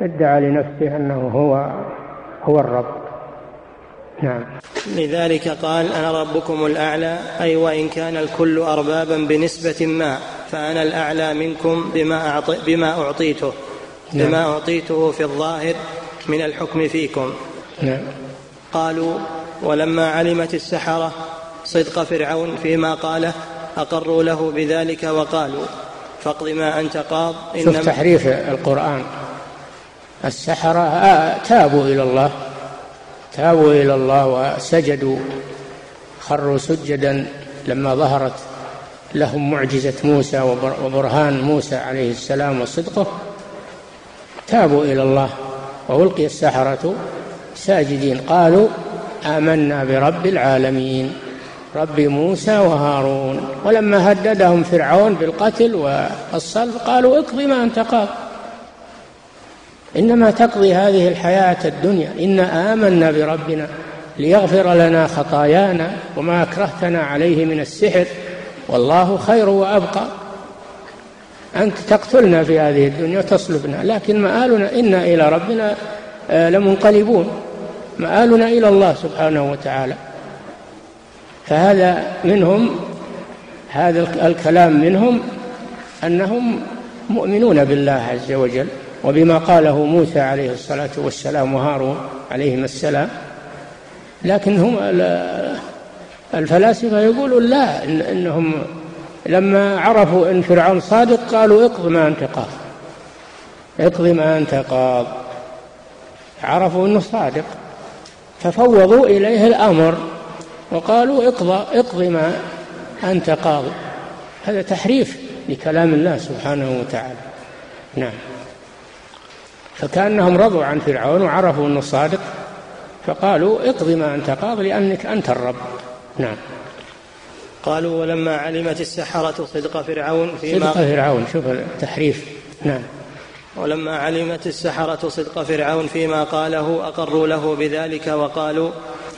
S2: ادعى لنفسه أنه هو هو الرب. نعم.
S1: لذلك قال أنا ربكم الأعلى أي وإن كان الكل أربابا بنسبة ما فأنا الأعلى منكم بما, أعطي بما أعطيته. نعم. بما أعطيته في الظاهر من الحكم فيكم
S2: نعم.
S1: قالوا ولما علمت السحرة صدق فرعون فيما قاله أقروا له بذلك وقالوا فاقض ما أنت قاض
S2: شوف تحريف القرآن السحرة آه، تابوا إلى الله تابوا إلى الله وسجدوا خروا سجدا لما ظهرت لهم معجزة موسى وبرهان موسى عليه السلام وصدقه تابوا إلى الله وألقي السحرة. ساجدين قالوا آمنا برب العالمين رب موسى وهارون. ولما هددهم فرعون بالقتل والصلب قالوا اقض ما أنت قاض. إنما تقضي هذه الحياة الدنيا. إنا آمنا بربنا ليغفر لنا خطايانا وما أكرهتنا عليه من السحر. والله خير وأبقى. أنت تقتلنا في هذه الدنيا وتصلبنا لكن مآلنا إنا إلى ربنا آه، لمنقلبون. مآلنا إلى الله سبحانه وتعالى. فهذا منهم هذا الكلام منهم أنهم مؤمنون بالله عز وجل وبما قاله موسى عليه الصلاة والسلام وهارون عليهما السلام. لكن هم الفلاسفة يقولون لا إن إنهم لما عرفوا أن فرعون صادق قالوا اقض ما أنت قاض. اقض ما أنت قاض. عرفوا أنه صادق. ففوضوا إليه الأمر وقالوا اقضى اقض ما أنت قاض. هذا تحريف لكلام الله سبحانه وتعالى. نعم. فكأنهم رضوا عن فرعون وعرفوا أنه صادق فقالوا اقض ما أنت قاض لأنك أنت الرب. نعم.
S1: قالوا ولما علمت السحرة صدق فرعون
S2: فيما صدق فرعون. شوف التحريف. نعم.
S1: ولما علمت السحرة صدق فرعون فيما قاله أقروا له بذلك وقالوا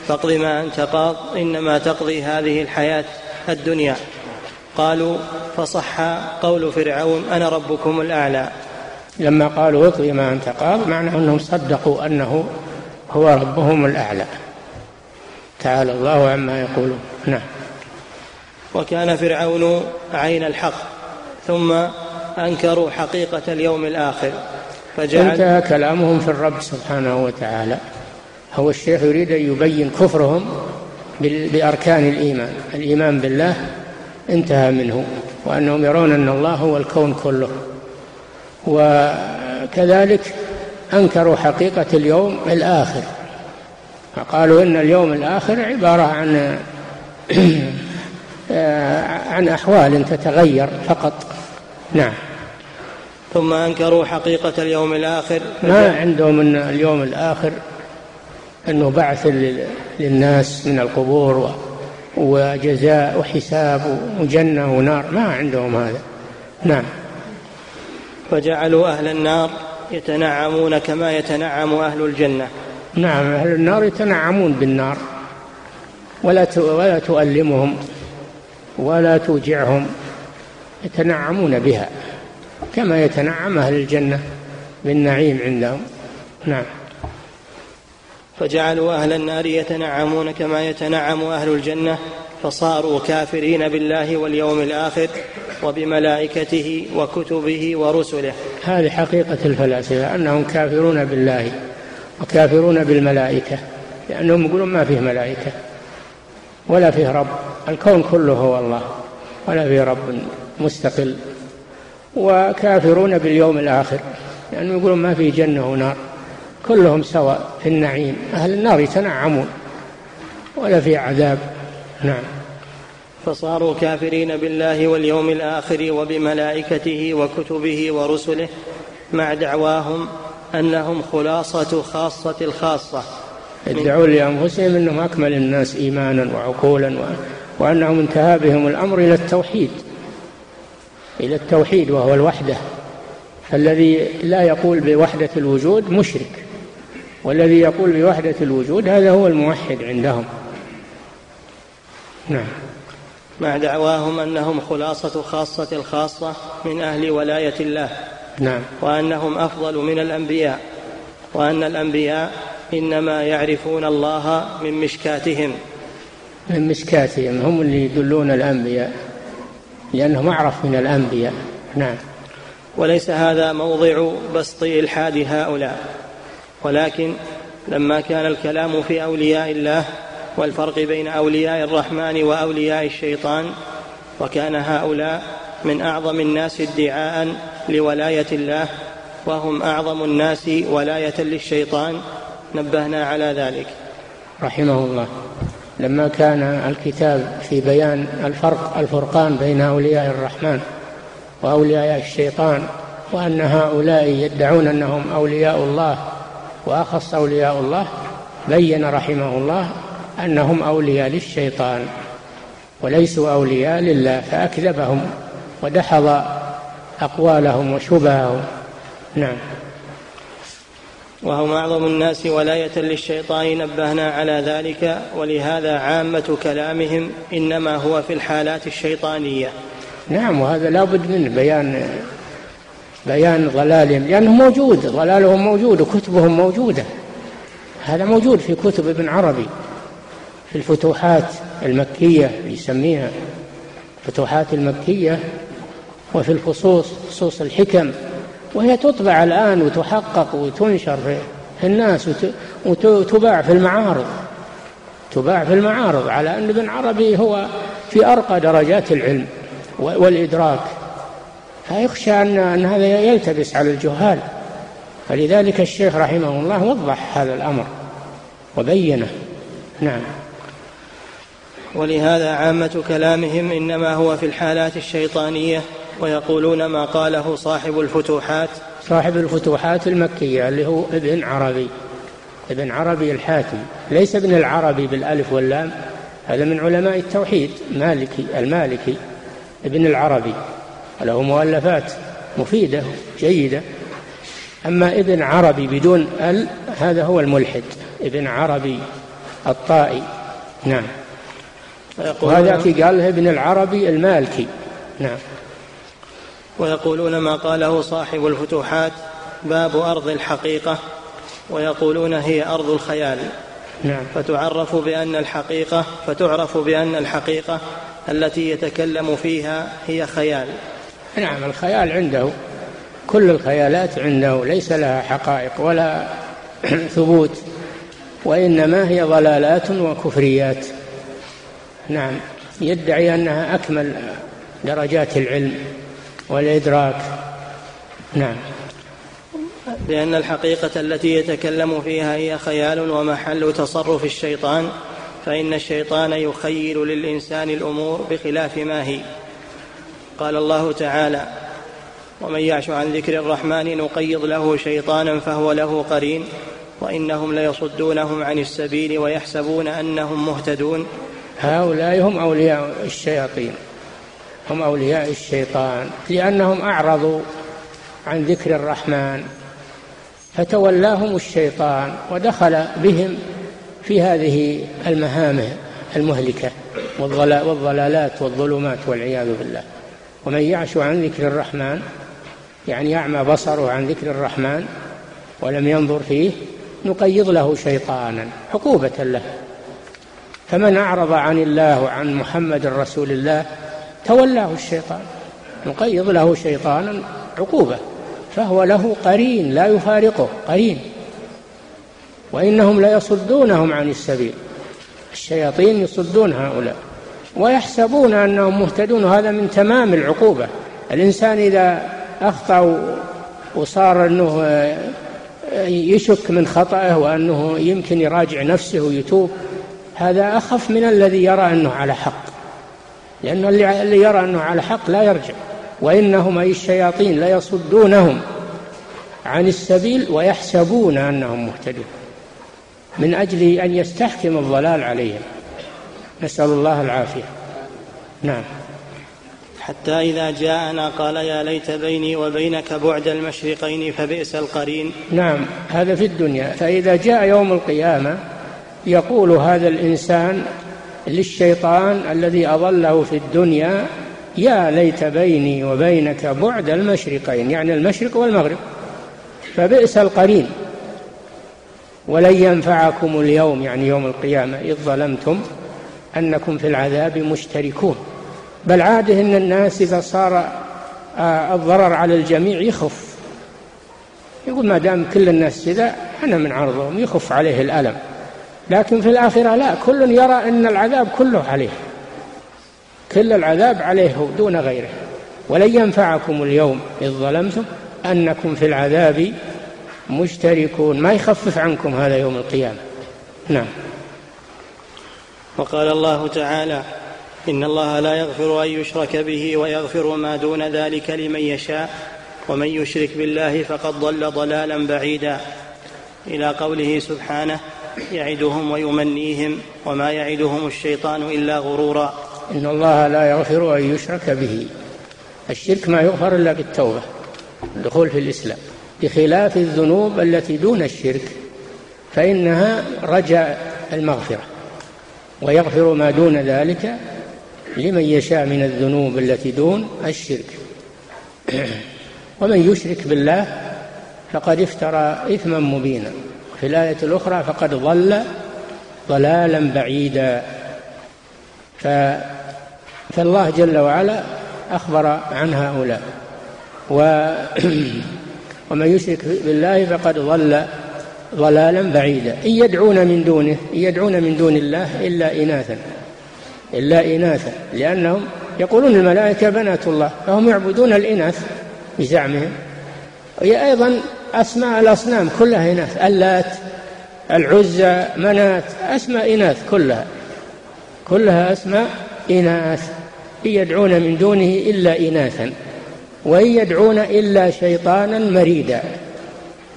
S1: فاقض ما أنت قاض إنما تقضي هذه الحياة الدنيا. قالوا فصح قول فرعون أنا ربكم الأعلى.
S2: لما قالوا اقض ما أنت قاض معنى أنهم صدقوا أنه هو ربهم الأعلى. تعالى الله عما يقولون. نعم.
S1: وكان فرعون عين الحق ثم أنكروا حقيقة اليوم الآخر
S2: فجعل انتهى كلامهم في الرب سبحانه وتعالى. هو الشيخ يريد أن يبين كفرهم بأركان الإيمان. الإيمان بالله انتهى منه وأنهم يرون أن الله هو الكون كله. وكذلك أنكروا حقيقة اليوم الآخر فقالوا إن اليوم الآخر عبارة عن <clears throat> عن أحوال تتغير فقط. نعم.
S1: ثم أنكروا حقيقة اليوم الآخر.
S2: ما عندهم أن اليوم الآخر أنه بعث للناس من القبور وجزاء وحساب وجنة ونار. ما عندهم هذا. نعم.
S1: فجعلوا أهل النار يتنعمون كما يتنعم أهل الجنة.
S2: نعم أهل النار يتنعمون بالنار. ولا ولا تؤلمهم. ولا توجعهم يتنعمون بها. كما يتنعم أهل الجنة بالنعيم عندهم. نعم.
S1: فجعلوا أهل النار يتنعمون كما يتنعم أهل الجنة فصاروا كافرين بالله واليوم الآخر وبملائكته وكتبه ورسله.
S2: هذه حقيقة الفلاسفة أنهم كافرون بالله وكافرون بالملائكة لأنهم يقولون ما فيه ملائكة ولا فيه رب. الكون كله هو الله ولا فيه رب مستقل. وكافرون باليوم الآخر لأنهم يقولون ما فيه جنة ونار كلهم سواء في النعيم أهل النار يتنعمون ولا في عذاب. نعم.
S1: فصاروا كافرين بالله واليوم الآخر وبملائكته وكتبه ورسله مع دعواهم أنهم خلاصة خاصة الخاصة.
S2: يدعون لأنفسهم أنهم أكمل الناس إيمانا وعقولا وأنهم انتهى بهم الأمر إلى التوحيد إلى التوحيد وهو الوحدة. فالذي لا يقول بوحدة الوجود مشرك والذي يقول بوحدة الوجود هذا هو الموحد عندهم. نعم.
S1: مع دعواهم أنهم خلاصة خاصة الخاصة من أهل ولاية الله.
S2: نعم.
S1: وأنهم أفضل من الأنبياء. وأن الأنبياء إنما يعرفون الله من مشكاتهم.
S2: من مشكاتهم هم اللي يدلون الأنبياء لأنهم أعرف من الأنبياء. نعم.
S1: وليس هذا موضع بسط إلحاد هؤلاء ولكن لما كان الكلام في أولياء الله والفرق بين أولياء الرحمن وأولياء الشيطان وكان هؤلاء من أعظم الناس ادعاء لولاية الله وهم أعظم الناس ولاية للشيطان نبهنا على ذلك.
S2: رحمه الله. لما كان الكتاب في بيان الفرق الفرقان بين أولياء الرحمن وأولياء الشيطان وأن هؤلاء يدعون أنهم أولياء الله وأخص أولياء الله بين رحمه الله أنهم أولياء للشيطان وليسوا أولياء لله فأكذبهم ودحض أقوالهم وشبههم. نعم.
S1: وهم أعظم الناس ولاية للشيطان نبهنا على ذلك ولهذا عامة كلامهم إنما هو في الحالات الشيطانية.
S2: نعم وهذا لا بد من بيان بيان ضلالهم. لأنه موجود ضلالهم موجود وكتبهم موجودة. هذا موجود في كتب ابن عربي في الفتوحات المكية يسميها الفتوحات المكية وفي الفصوص فصوص الحكم. وهي تطبع الآن وتحقق وتنشر في الناس وتباع في المعارض. تباع في المعارض على أن ابن عربي هو في أرقى درجات العلم والإدراك. فيخشى أن, أن هذا يلتبس على الجهال. فلذلك الشيخ رحمه الله وضح هذا الأمر وبينه. نعم.
S1: ولهذا عامة كلامهم إنما هو في الحالات الشيطانية ويقولون ما قاله صاحب الفتوحات.
S2: صاحب الفتوحات المكية اللي هو ابن عربي. ابن عربي الحاتم. ليس ابن العربي بالألف واللام. هذا من علماء التوحيد. مالكي المالكي ابن العربي. له مؤلفات مفيدة جيدة. أما ابن عربي بدون ال هذا هو الملحد. ابن عربي الطائي. نعم. وهذا قال ابن العربي المالكي. نعم.
S1: ويقولون ما قاله صاحب الفتوحات باب أرض الحقيقة ويقولون هي أرض الخيال.
S2: نعم.
S1: فتعرف بأن الحقيقة فتعرف بأن الحقيقة التي يتكلم فيها هي خيال.
S2: نعم الخيال عنده. كل الخيالات عنده. ليس لها حقائق ولا <clears throat> ثبوت وإنما هي ضلالات وكفريات. نعم. يدعي أنها أكمل درجات العلم. والإدراك. نعم.
S1: بأن الحقيقة التي يتكلم فيها هي خيال ومحل تصرف الشيطان فإن الشيطان يخيل للإنسان الأمور بخلاف ما هي. قال الله تعالى ومن يعش عن ذكر الرحمن نقيض له شيطانا فهو له قرين وإنهم ليصدونهم عن السبيل ويحسبون أنهم مهتدون.
S2: هؤلاء هم أولياء الشياطين. هم أولياء الشيطان لأنهم أعرضوا عن ذكر الرحمن فتولاهم الشيطان ودخل بهم في هذه المهام المهلكة والضلالات والظلمات والعياذ بالله. ومن يعش عن ذكر الرحمن يعني يعمى بصره عن ذكر الرحمن ولم ينظر فيه نقيض له شيطانا عقوبة له. فمن أعرض عن الله وعن محمد رسول الله تولاه الشيطان. نقيض له شيطانا عقوبة فهو له قرين لا يفارقه قرين. وإنهم ليصدونهم عن السبيل. الشياطين يصدون هؤلاء ويحسبون أنهم مهتدون. هذا من تمام العقوبة. الإنسان إذا أخطأ وصار أنه يشك من خطأه وأنه يمكن يراجع نفسه ويتوب هذا أخف من الذي يرى أنه على حق. لأن اللي يرى أنه على حق لا يرجع. وإنهم أي الشياطين ليصدونهم عن السبيل ويحسبون أنهم مهتدون. من أجل أن يستحكم الضلال عليهم. نسأل الله العافية. نعم.
S1: حتى إذا جاءنا قال يا ليت بيني وبينك بعد المشرقين فبئس القرين.
S2: نعم هذا في الدنيا. فإذا جاء يوم القيامة يقول هذا الإنسان للشيطان الذي أضله في الدنيا يا ليت بيني وبينك بعد المشرقين يعني المشرق والمغرب. فبئس القرين. ولن ينفعكم اليوم يعني يوم القيامة إذ ظلمتم أنكم في العذاب مشتركون. بل عاده أن الناس إذا صار آه، الضرر على الجميع يخف. يقول ما دام كل الناس كذا أنا من عرضهم يخف عليه الألم. لكن في الآخرة لا. كل يرى أن العذاب كله عليه. كل العذاب عليه دون غيره. ولن ينفعكم اليوم إذ ظلمتم أنكم في العذاب مشتركون. ما يخفف عنكم هذا يوم القيامة. نعم.
S1: وقال الله تعالى إن الله لا يغفر أن يشرك به ويغفر ما دون ذلك لمن يشاء ومن يشرك بالله فقد ضل ضلالا بعيدا. إلى قوله سبحانه يعدهم ويمنيهم وما يعدهم الشيطان إلا غرورا.
S2: إن الله لا يغفر أن يشرك به. الشرك ما يغفر إلا بالتوبة الدخول في الإسلام. بخلاف الذنوب التي دون الشرك فإنها رجاء المغفرة ويغفر ما دون ذلك لمن يشاء من الذنوب التي دون الشرك. <clears throat> ومن يشرك بالله فقد افترى إثما مبينا. في الآية الأخرى فقد ضل ضلالا بعيدا. ف فالله جل وعلا أخبر عن هؤلاء. و <clears throat> ومن يشرك بالله فقد ضل ضلالا بعيدا. إن يدعون من دونه إن يدعون من دون الله إلا إناثا إلا إناثا لأنهم يقولون الملائكة بنات الله فهم يعبدون الإناث بزعمهم. وهي أيضا أسماء الأصنام كلها إناث. اللات العزى منات أسماء إناث كلها. كلها أسماء إناث. إن يدعون من دونه إلا إناثا. وإن يدعون إلا شيطانا مريدا.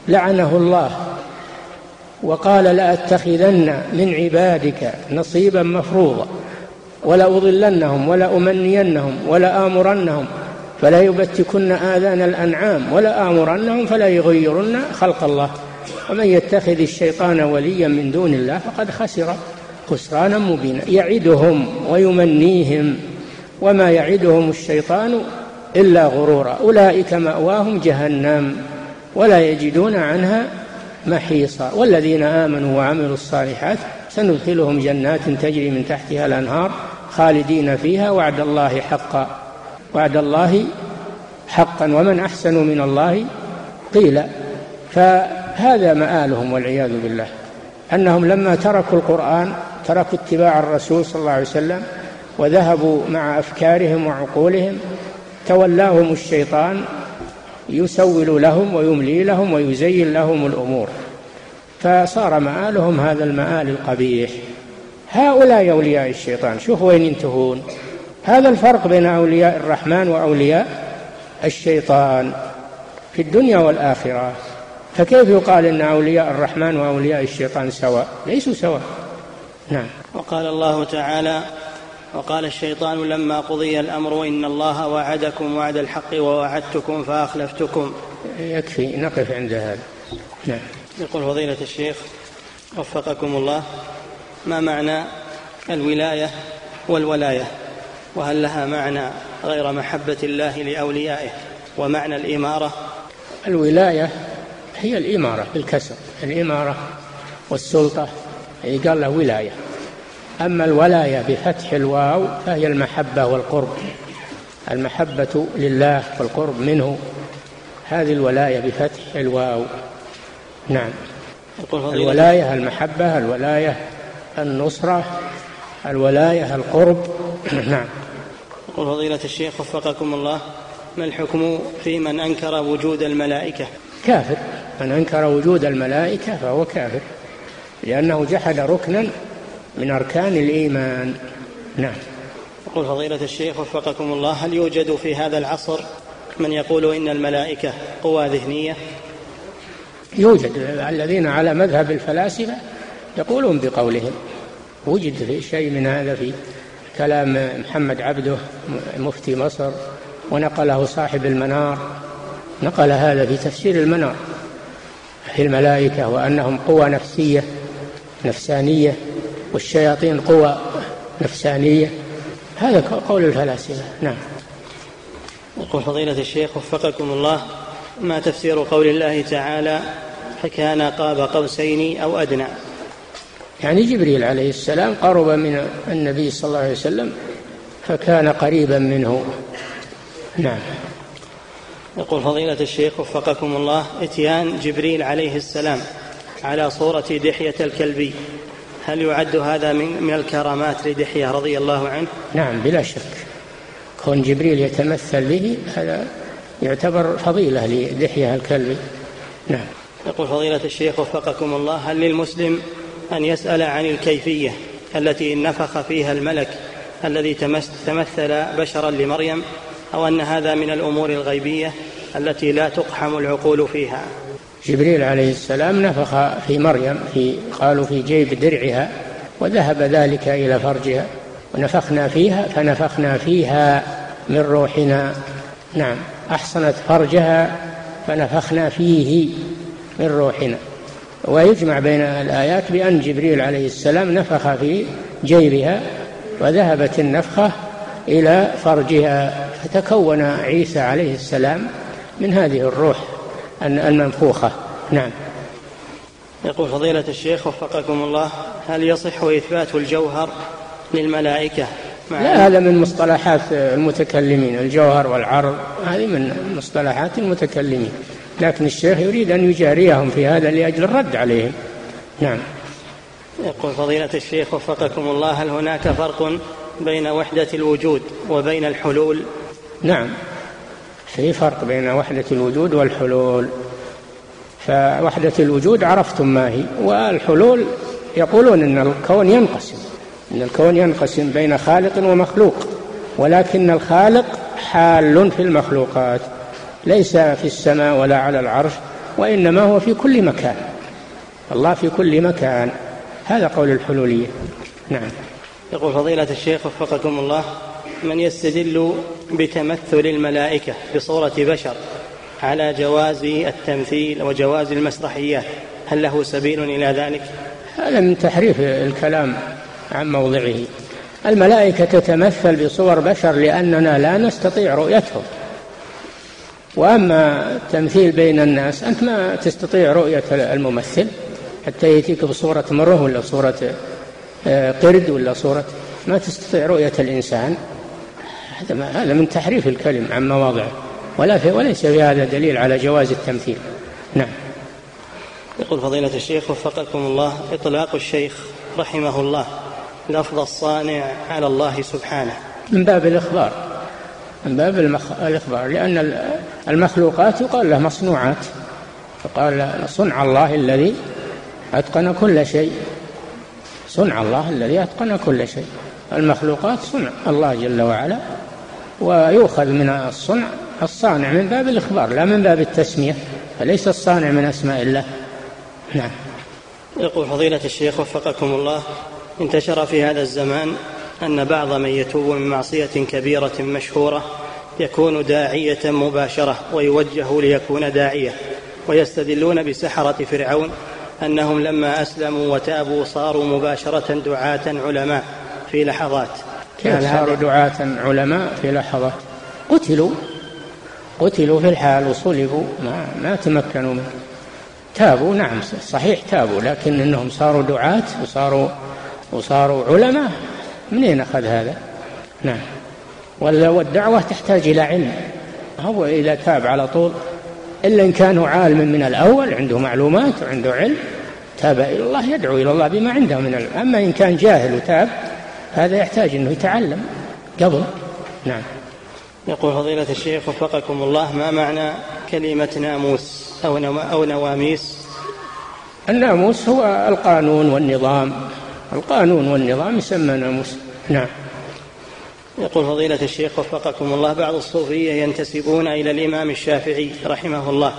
S2: لعنه الله. وقال لأتخذن من عبادك نصيبا مفروضا. ولأضلنهم ولأمنينهم ولآمرنهم. فلا يبتكن آذان الأنعام ولا آمرنهم فلا يغيرن خلق الله. ومن يتخذ الشيطان وليا من دون الله فقد خسر خسرانا مبينا. يعدهم ويمنيهم. وما يعدهم الشيطان إلا غرورا. أولئك مأواهم جهنم ولا يجدون عنها محيصا. والذين آمنوا وعملوا الصالحات سندخلهم جنات تجري من تحتها الأنهار خالدين فيها وعد الله حقا. وعد الله حقا ومن أحسن من الله قيل. فهذا مآلهم والعياذ بالله أنهم لما تركوا القرآن تركوا اتباع الرسول صلى الله عليه وسلم وذهبوا مع أفكارهم وعقولهم تولاهم الشيطان يسول لهم ويملي لهم ويزين لهم الأمور. فصار مآلهم هذا المآل القبيح. هؤلاء أولياء الشيطان شوف وين ينتهون. هذا الفرق بين أولياء الرحمن وأولياء الشيطان في الدنيا والآخرة. فكيف يقال إن أولياء الرحمن وأولياء الشيطان سواء؟ ليسوا سواء. نعم.
S1: وقال الله تعالى وقال الشيطان لما قضي الأمر إن الله وعدكم وعد الحق ووعدتكم فأخلفتكم.
S2: يكفي نقف عند هذا. نعم.
S1: يقول فضيلة الشيخ وفقكم الله ما معنى الولاية والولاية؟ وهل لها معنى غير محبة الله لأوليائه ومعنى الإمارة؟
S2: الولاية هي الإمارة بالكسر الإمارة والسلطة قال له ولاية. أما الولاية بفتح الواو فهي المحبة والقرب. المحبة لله والقرب منه. هذه الولاية بفتح الواو. نعم. الولاية المحبة الولاية النصرة الولاية القرب. <clears throat> نعم.
S1: يقول فضيلة الشيخ وفقكم الله ما الحكم في من أنكر وجود الملائكة؟
S2: كافر. من أنكر وجود الملائكة فهو كافر لأنه جحد ركنا من أركان الإيمان. نعم.
S1: يقول فضيلة الشيخ وفقكم الله هل يوجد في هذا العصر من يقول إن الملائكة قوى ذهنية؟
S2: يوجد. الذين على مذهب الفلاسفة يقولون بقولهم وجد شيء من هذا في كلام محمد عبده مفتي مصر ونقله صاحب المنار نقل هذا في تفسير المنار في الملائكة وأنهم قوى نفسية نفسانية والشياطين قوى نفسانية. هذا قول الفلاسفة. نعم.
S1: يقول فضيلة الشيخ وفقكم الله ما تفسير قول الله تعالى؟ فكان قاب قوسين أو أدنى.
S2: يعني جبريل عليه السلام قرب من النبي صلى الله عليه وسلم فكان قريبا منه. نعم.
S1: يقول فضيلة الشيخ وفقكم الله إتيان جبريل عليه السلام على صورة دحية الكلبي. هل يعد هذا من من الكرامات لدحية رضي الله عنه؟
S2: نعم بلا شك. كون جبريل يتمثل به هذا يعتبر فضيلة لدحية الكلبي. نعم.
S1: يقول فضيلة الشيخ وفقكم الله هل للمسلم أن يسأل عن الكيفية التي نفخ فيها الملك الذي تمثل بشرا لمريم أو أن هذا من الأمور الغيبية التي لا تقحم العقول فيها.
S2: جبريل عليه السلام نفخ في مريم في قالوا في جيب درعها وذهب ذلك إلى فرجها ونفخنا فيها فنفخنا فيها من روحنا. نعم أحصنت فرجها فنفخنا فيه من روحنا. ويجمع بين الآيات بأن جبريل عليه السلام نفخ في جيبها وذهبت النفخة إلى فرجها فتكون عيسى عليه السلام من هذه الروح المنفوخة. نعم.
S1: يقول فضيلة الشيخ وفقكم الله هل يصح إثبات الجوهر للملائكة؟
S2: لا هذا من مصطلحات المتكلمين الجوهر والعرض هذه من مصطلحات المتكلمين. لكن الشيخ يريد أن يجاريهم في هذا لأجل الرد عليهم. نعم.
S1: يقول فضيلة الشيخ وفقكم الله هل هناك فرق بين وحدة الوجود وبين الحلول؟
S2: نعم. في فرق بين وحدة الوجود والحلول. فوحدة الوجود عرفتم ما هي والحلول يقولون أن الكون ينقسم أن الكون ينقسم بين خالق ومخلوق ولكن الخالق حال في المخلوقات. ليس في السماء ولا على العرش وإنما هو في كل مكان. الله في كل مكان. هذا قول الحلولية. نعم.
S1: يقول فضيلة الشيخ وفقكم الله من يستدل بتمثل الملائكة بصورة بشر على جواز التمثيل وجواز المسرحيات هل له سبيل إلى ذلك؟
S2: هذا من تحريف الكلام عن موضعه. الملائكة تتمثل بصور بشر لأننا لا نستطيع رؤيتهم. وأما التمثيل بين الناس أنت ما تستطيع رؤية الممثل حتى يأتيك بصورة مرة ولا صورة آه، قرد ولا صورة. ما تستطيع رؤية الإنسان. هذا هذا من تحريف الكلم عن مواضعه. ولا في وليس في هذا دليل على جواز التمثيل. نعم.
S1: يقول فضيلة الشيخ وفقكم الله إطلاق الشيخ رحمه الله لفظ الصانع على الله سبحانه.
S2: من باب الإخبار. من باب الإخبار لأن المخلوقات يقال له مصنوعات. فقال صنع الله الذي أتقن كل شيء. صنع الله الذي أتقن كل شيء. المخلوقات صنع الله جل وعلا ويؤخذ من الصنع الصانع من باب الإخبار لا من باب التسمية فليس الصانع من أسماء الله. نعم.
S1: يقول فضيلة الشيخ وفقكم الله انتشر في هذا الزمان أن بعض من يتوب من معصية كبيرة مشهورة يكون داعية مباشرة ويوجه ليكون داعية. ويستدلون بسحرة فرعون أنهم لما أسلموا وتابوا صاروا مباشرة دعاة علماء في لحظات.
S2: كيف صاروا دعاة علماء في لحظات؟ قتلوا. قتلوا في الحال وصلبوا. ما, ما تمكنوا منه. تابوا نعم صحيح تابوا لكن إنهم صاروا دعاة وصاروا وصاروا علماء. منين أخذ هذا؟ نعم. والدعوة تحتاج إلى علم. هو إذا تاب على طول إلا إن كان عالم من الأول عنده معلومات وعنده علم تاب إلى الله يدعو إلى الله بما عنده من العلم أما إن كان جاهل وتاب هذا يحتاج أنه يتعلم قبل. نعم.
S1: يقول فضيلة الشيخ وفقكم الله ما معنى كلمة ناموس أو أو نواميس؟
S2: الناموس هو القانون والنظام. القانون والنظام يسمى ناموس نعم
S1: يقول فضيلة الشيخ وفقكم الله بعض الصوفية ينتسبون إلى الإمام الشافعي رحمه الله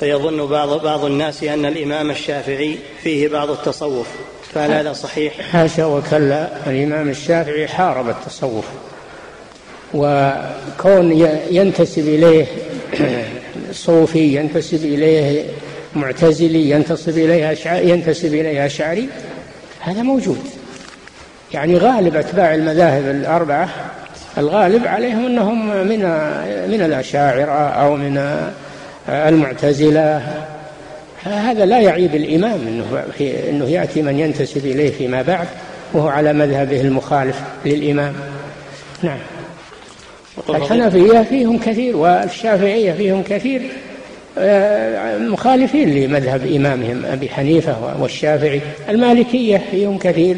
S1: فيظن بعض بعض الناس أن الإمام الشافعي فيه بعض التصوف فهل هذا صحيح؟
S2: حاشا وكلا الإمام الشافعي حارب التصوف وكون ينتسب إليه <clears throat> صوفي ينتسب إليه معتزلي ينتسب إليه أشعري ينتسب إليه أشعري هذا موجود. يعني غالب أتباع المذاهب الأربعة الغالب عليهم أنهم من من الأشاعرة أو من المعتزلة. هذا لا يعيب الإمام أنه, أنه يأتي من ينتسب إليه فيما بعد وهو على مذهبه المخالف للإمام. نعم. الحنفية فيهم كثير والشافعية فيهم كثير. مخالفين لمذهب إمامهم أبي حنيفة والشافعي. المالكية فيهم كثير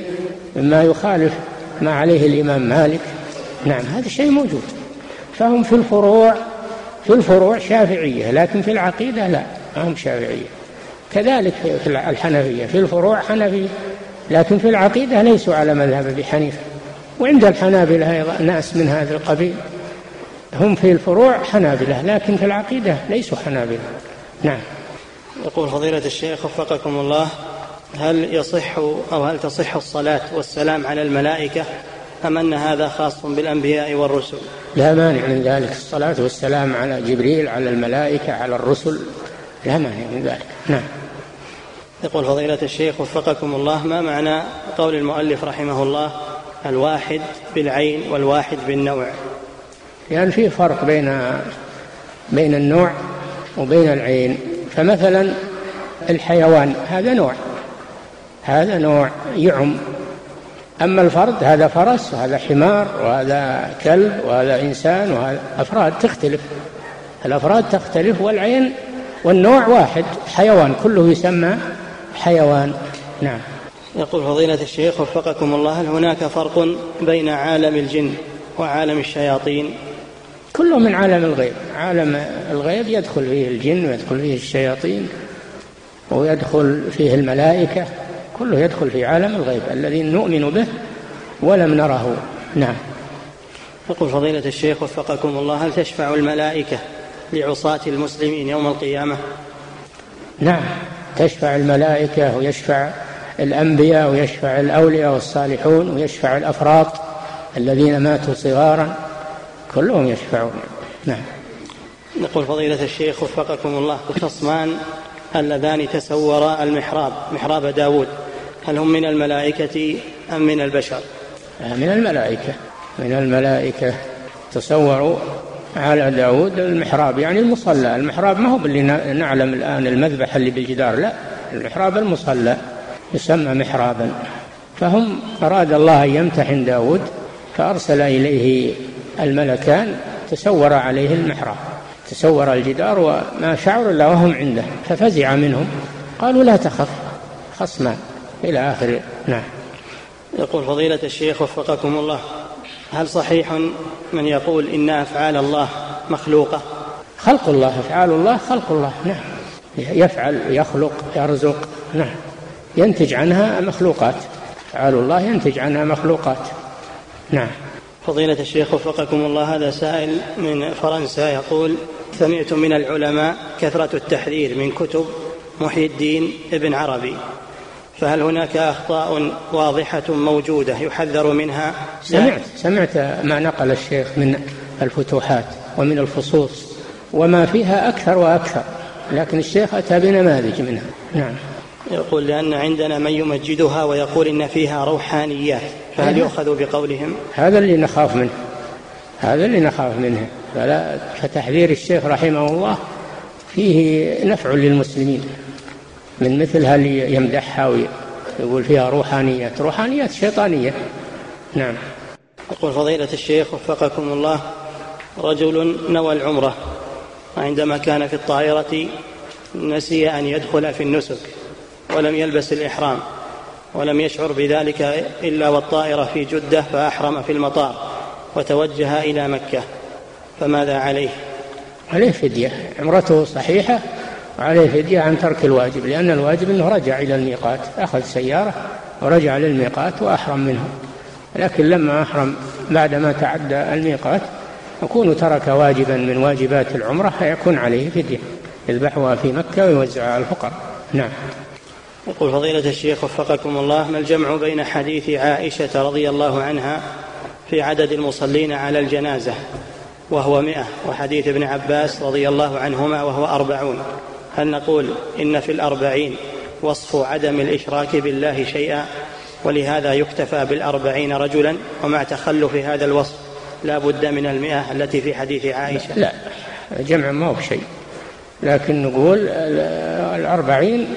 S2: مما يخالف ما عليه الإمام مالك. نعم هذا شيء موجود. فهم في الفروع في الفروع شافعية لكن في العقيدة لا هم شافعية. كذلك في الحنفية في الفروع حنفية لكن في العقيدة ليسوا على مذهب أبي حنيفة. وعند الحنابلة أيضا ناس من هذا القبيل. هم في الفروع حنابلة لكن في العقيدة ليسوا حنابلة. نعم.
S1: يقول فضيلة الشيخ وفقكم الله هل يصح أو هل تصح الصلاة والسلام على الملائكة أم أن هذا خاص بالأنبياء والرسل؟
S2: لا مانع من ذلك. الصلاة والسلام على جبريل على الملائكة على الرسل لا مانع من ذلك. نعم.
S1: يقول فضيلة الشيخ وفقكم الله ما معنى قول المؤلف رحمه الله الواحد بالعين والواحد بالنوع؟
S2: يعني في فرق بين بين النوع وبين العين. فمثلا الحيوان هذا نوع هذا نوع يعم. أما الفرد هذا فرس وهذا حمار وهذا كلب وهذا إنسان وهذا أفراد تختلف. الأفراد تختلف والعين والنوع واحد. حيوان كله يسمى حيوان. نعم.
S1: يقول فضيلة الشيخ وفقكم الله هل هناك فرق بين عالم الجن وعالم الشياطين؟
S2: كله من عالم الغيب. عالم الغيب يدخل فيه الجن ويدخل فيه الشياطين ويدخل فيه الملائكة. كله يدخل في عالم الغيب الذي نؤمن به ولم نره. نعم.
S1: يقول فضيلة الشيخ وفقكم الله هل تشفع الملائكة لعصاة المسلمين يوم القيامة؟
S2: نعم. تشفع الملائكة ويشفع الأنبياء ويشفع الأولياء والصالحون ويشفع الأفراط الذين ماتوا صغارا. كلهم يشفعون. نعم.
S1: نقول فضيلة الشيخ وفقكم الله الخصمان اللذان تسورا المحراب محراب داود هل هم من الملائكة أم من البشر؟
S2: من الملائكة. من الملائكة تصوروا على داود المحراب يعني المصلى. المحراب ما هو اللي نعلم الآن المذبح اللي بالجدار لا. المحراب المصلى يسمى محرابا. فهم أراد الله أن يمتحن داود فأرسل إليه الملكان تسور عليه المحراب تسور الجدار وما شعر إلا وهم عنده ففزع منهم قالوا لا تخف خصمان إلى آخر نعم.
S1: يقول فضيلة الشيخ وفقكم الله هل صحيح من يقول إن أفعال الله مخلوقة؟
S2: خلق الله أفعال الله خلق الله نعم. يفعل يخلق يرزق نعم. ينتج عنها مخلوقات أفعال الله ينتج عنها مخلوقات نعم.
S1: فضيلة الشيخ وفقكم الله هذا سائل من فرنسا يقول سمعت من العلماء كثرة التحذير من كتب محي الدين ابن عربي فهل هناك أخطاء واضحة موجودة يحذر منها؟
S2: سمعت سمعت ما نقل الشيخ من الفتوحات ومن الفصوص وما فيها أكثر وأكثر لكن الشيخ أتى بنماذج منها. نعم.
S1: يقول لأن عندنا من يمجدها ويقول إن فيها روحانيات. فهل يؤخذ بقولهم؟
S2: هذا اللي نخاف منه. هذا اللي نخاف منه. فلا فتحذير الشيخ رحمه الله فيه نفع للمسلمين. من مثل هل يمدحها ويقول فيها روحانيات. روحانيات شيطانية. نعم.
S1: يقول فضيلة الشيخ وفقكم الله رجل نوى العمرة. وعندما كان في الطائرة نسي أن يدخل في النسك ولم يلبس الإحرام. ولم يشعر بذلك إلا والطائرة في جدة فأحرم في المطار وتوجه إلى مكة. فماذا عليه؟
S2: عليه فدية. عمرته صحيحة وعليه فدية عن ترك الواجب لأن الواجب أنه رجع إلى الميقات أخذ سيارة ورجع للميقات وأحرم منه. لكن لما أحرم بعدما تعدى الميقات يكون ترك واجبا من واجبات العمرة فيكون عليه فدية يذبحها في مكة ويوزعها على الفقراء. نعم.
S1: يقول فضيلة الشيخ وفقكم الله ما الجمع بين حديث عائشة رضي الله عنها في عدد المصلين على الجنازة؟ وهو مئة. وحديث ابن عباس رضي الله عنهما وهو أربعون. هل نقول إن في الأربعين وصف عدم الإشراك بالله شيئا؟ ولهذا يكتفى بالأربعين رجلا. ومع تخلف هذا الوصف لا بد من المئة التي في حديث عائشة.
S2: لا جمع ما هو بشيء. لكن نقول الأربعين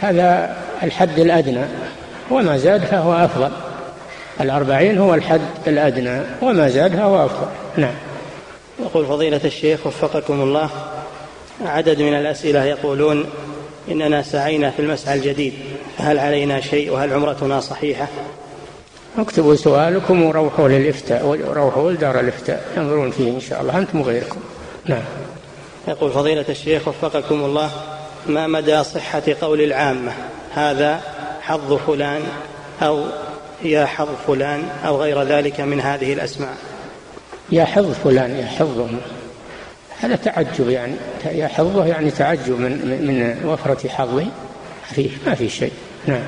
S2: هذا الحد الأدنى وما زاد فهو أفضل. الأربعين هو الحد الأدنى وما زاد فهو أفضل. نعم.
S1: يقول فضيلة الشيخ وفقكم الله عدد من الأسئلة يقولون إننا سعينا في المسعى الجديد فهل علينا شيء وهل عمرتنا صحيحة؟
S2: اكتبوا سؤالكم وروحوا للإفتاء وروحوا لدار الإفتاء ينظرون فيه إن شاء الله أنتم وغيركم. نعم.
S1: يقول فضيلة الشيخ وفقكم الله ما مدى صحة قول العامة؟ هذا حظ فلان أو يا حظ فلان أو غير ذلك من هذه الأسماء.
S2: يا حظ فلان يا حظهم هذا تعجب يعني. يحظه يعني تعجب من من وفرة حظه. فيه ما في شيء. نعم.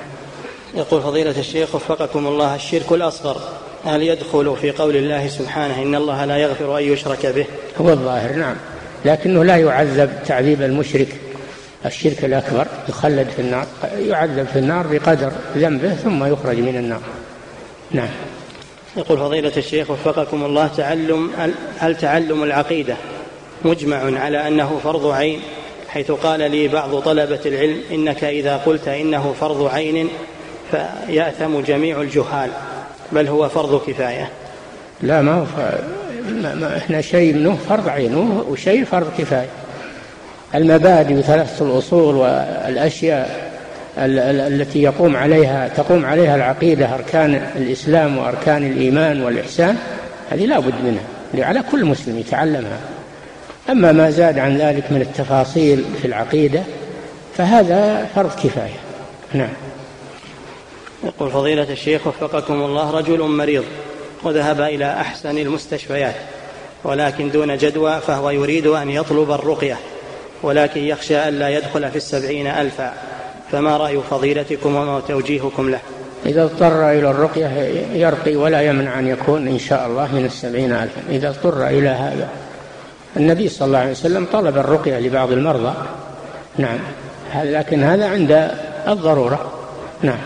S1: يقول فضيلة الشيخ وفقكم الله الشرك الأصغر. هل يدخل في قول الله سبحانه إن الله لا يغفر أن يشرك به؟
S2: هو الظاهر نعم. لكنه لا يعذب تعذيب المشرك. الشرك الأكبر يخلد في النار يعذب في النار بقدر ذنبه ثم يخرج من النار. نعم.
S1: يقول فضيلة الشيخ وفقكم الله تعلم هل تعلم العقيدة مجمع على أنه فرض عين؟ حيث قال لي بعض طلبة العلم إنك إذا قلت إنه فرض عين فيأثم جميع الجهال بل هو فرض كفاية.
S2: لا ما هو ما ما إحنا شيء منه فرض عين وشيء فرض كفاية. المبادئ وثلاثة الأصول والأشياء التي يقوم عليها تقوم عليها العقيدة أركان الإسلام وأركان الإيمان والإحسان هذه لا بد منها على كل مسلم يتعلمها. أما ما زاد عن ذلك من التفاصيل في العقيدة فهذا فرض كفاية. نعم.
S1: يقول فضيلة الشيخ وفقكم الله رجل مريض وذهب إلى أحسن المستشفيات ولكن دون جدوى فهو يريد أن يطلب الرقية. ولكن يخشى ألا يدخل في السبعين ألفا. فما رأي فضيلتكم وما توجيهكم له؟
S2: إذا اضطر إلى الرقية يرقي ولا يمنع أن يكون إن شاء الله من السبعين ألفا. إذا اضطر إلى هذا. النبي صلى الله عليه وسلم طلب الرقية لبعض المرضى. نعم. لكن هذا عند الضرورة. نعم.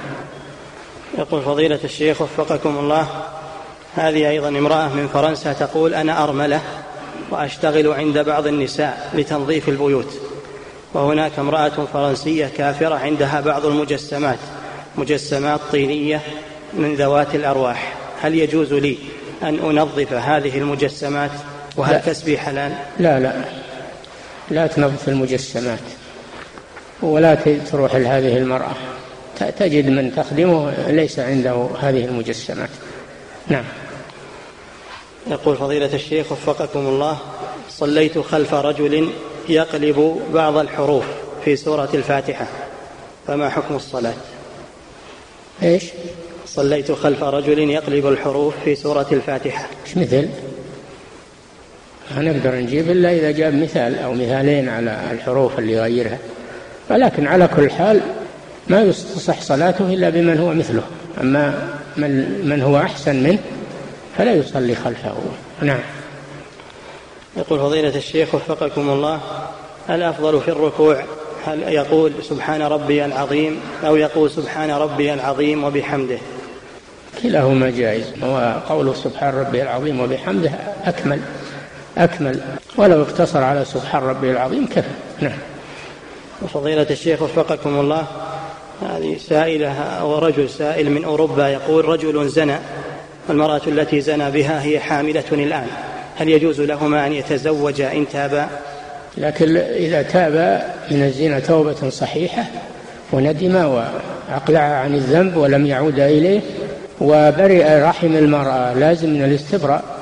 S1: يقول فضيلة الشيخ وفقكم الله هذه أيضا امرأة من فرنسا تقول أنا أرملة. وأشتغل عند بعض النساء لتنظيف البيوت. وهناك امرأة فرنسية كافرة عندها بعض المجسمات مجسمات طينية من ذوات الأرواح. هل يجوز لي أن أنظف هذه المجسمات؟ وهل لا. كسبي حلال
S2: لا لا. لا تنظف المجسمات ولا تروح لهذه المرأة. تجد من تخدمه ليس عنده هذه المجسمات. نعم.
S1: يقول فضيلة الشيخ وفقكم الله صليت خلف رجل يقلب بعض الحروف في سورة الفاتحة فما حكم الصلاة؟
S2: إيش؟
S1: صليت خلف رجل يقلب الحروف في سورة الفاتحة.
S2: إيش مثل؟ ما نقدر نجيب إلا إذا جاب مثال أو مثالين على الحروف اللي يغيرها. ولكن على كل حال ما يصح صلاته إلا بمن هو مثله. أما من, من هو أحسن منه فلا يصلي خلفه. نعم.
S1: يقول فضيلة الشيخ وفقكم الله الأفضل في الركوع هل يقول سبحان ربي العظيم أو يقول سبحان ربي العظيم وبحمده؟
S2: كلاهما جائز وقوله سبحان ربي العظيم وبحمده أكمل أكمل. ولو اقتصر على سبحان ربي العظيم كفى. نعم.
S1: وفضيلة الشيخ وفقكم الله هذه سائلة أو رجل سائل من أوروبا يقول رجل زنى والمرأة التي زنى بها هي حاملة الآن. هل يجوز لهما أن يتزوجا إن تابا؟
S2: لكن إذا تاب من الزنا توبة صحيحة وندم وأقلع عن الذنب ولم يعود إليه وبرئ رحم المرأة لازم من الاستبراء.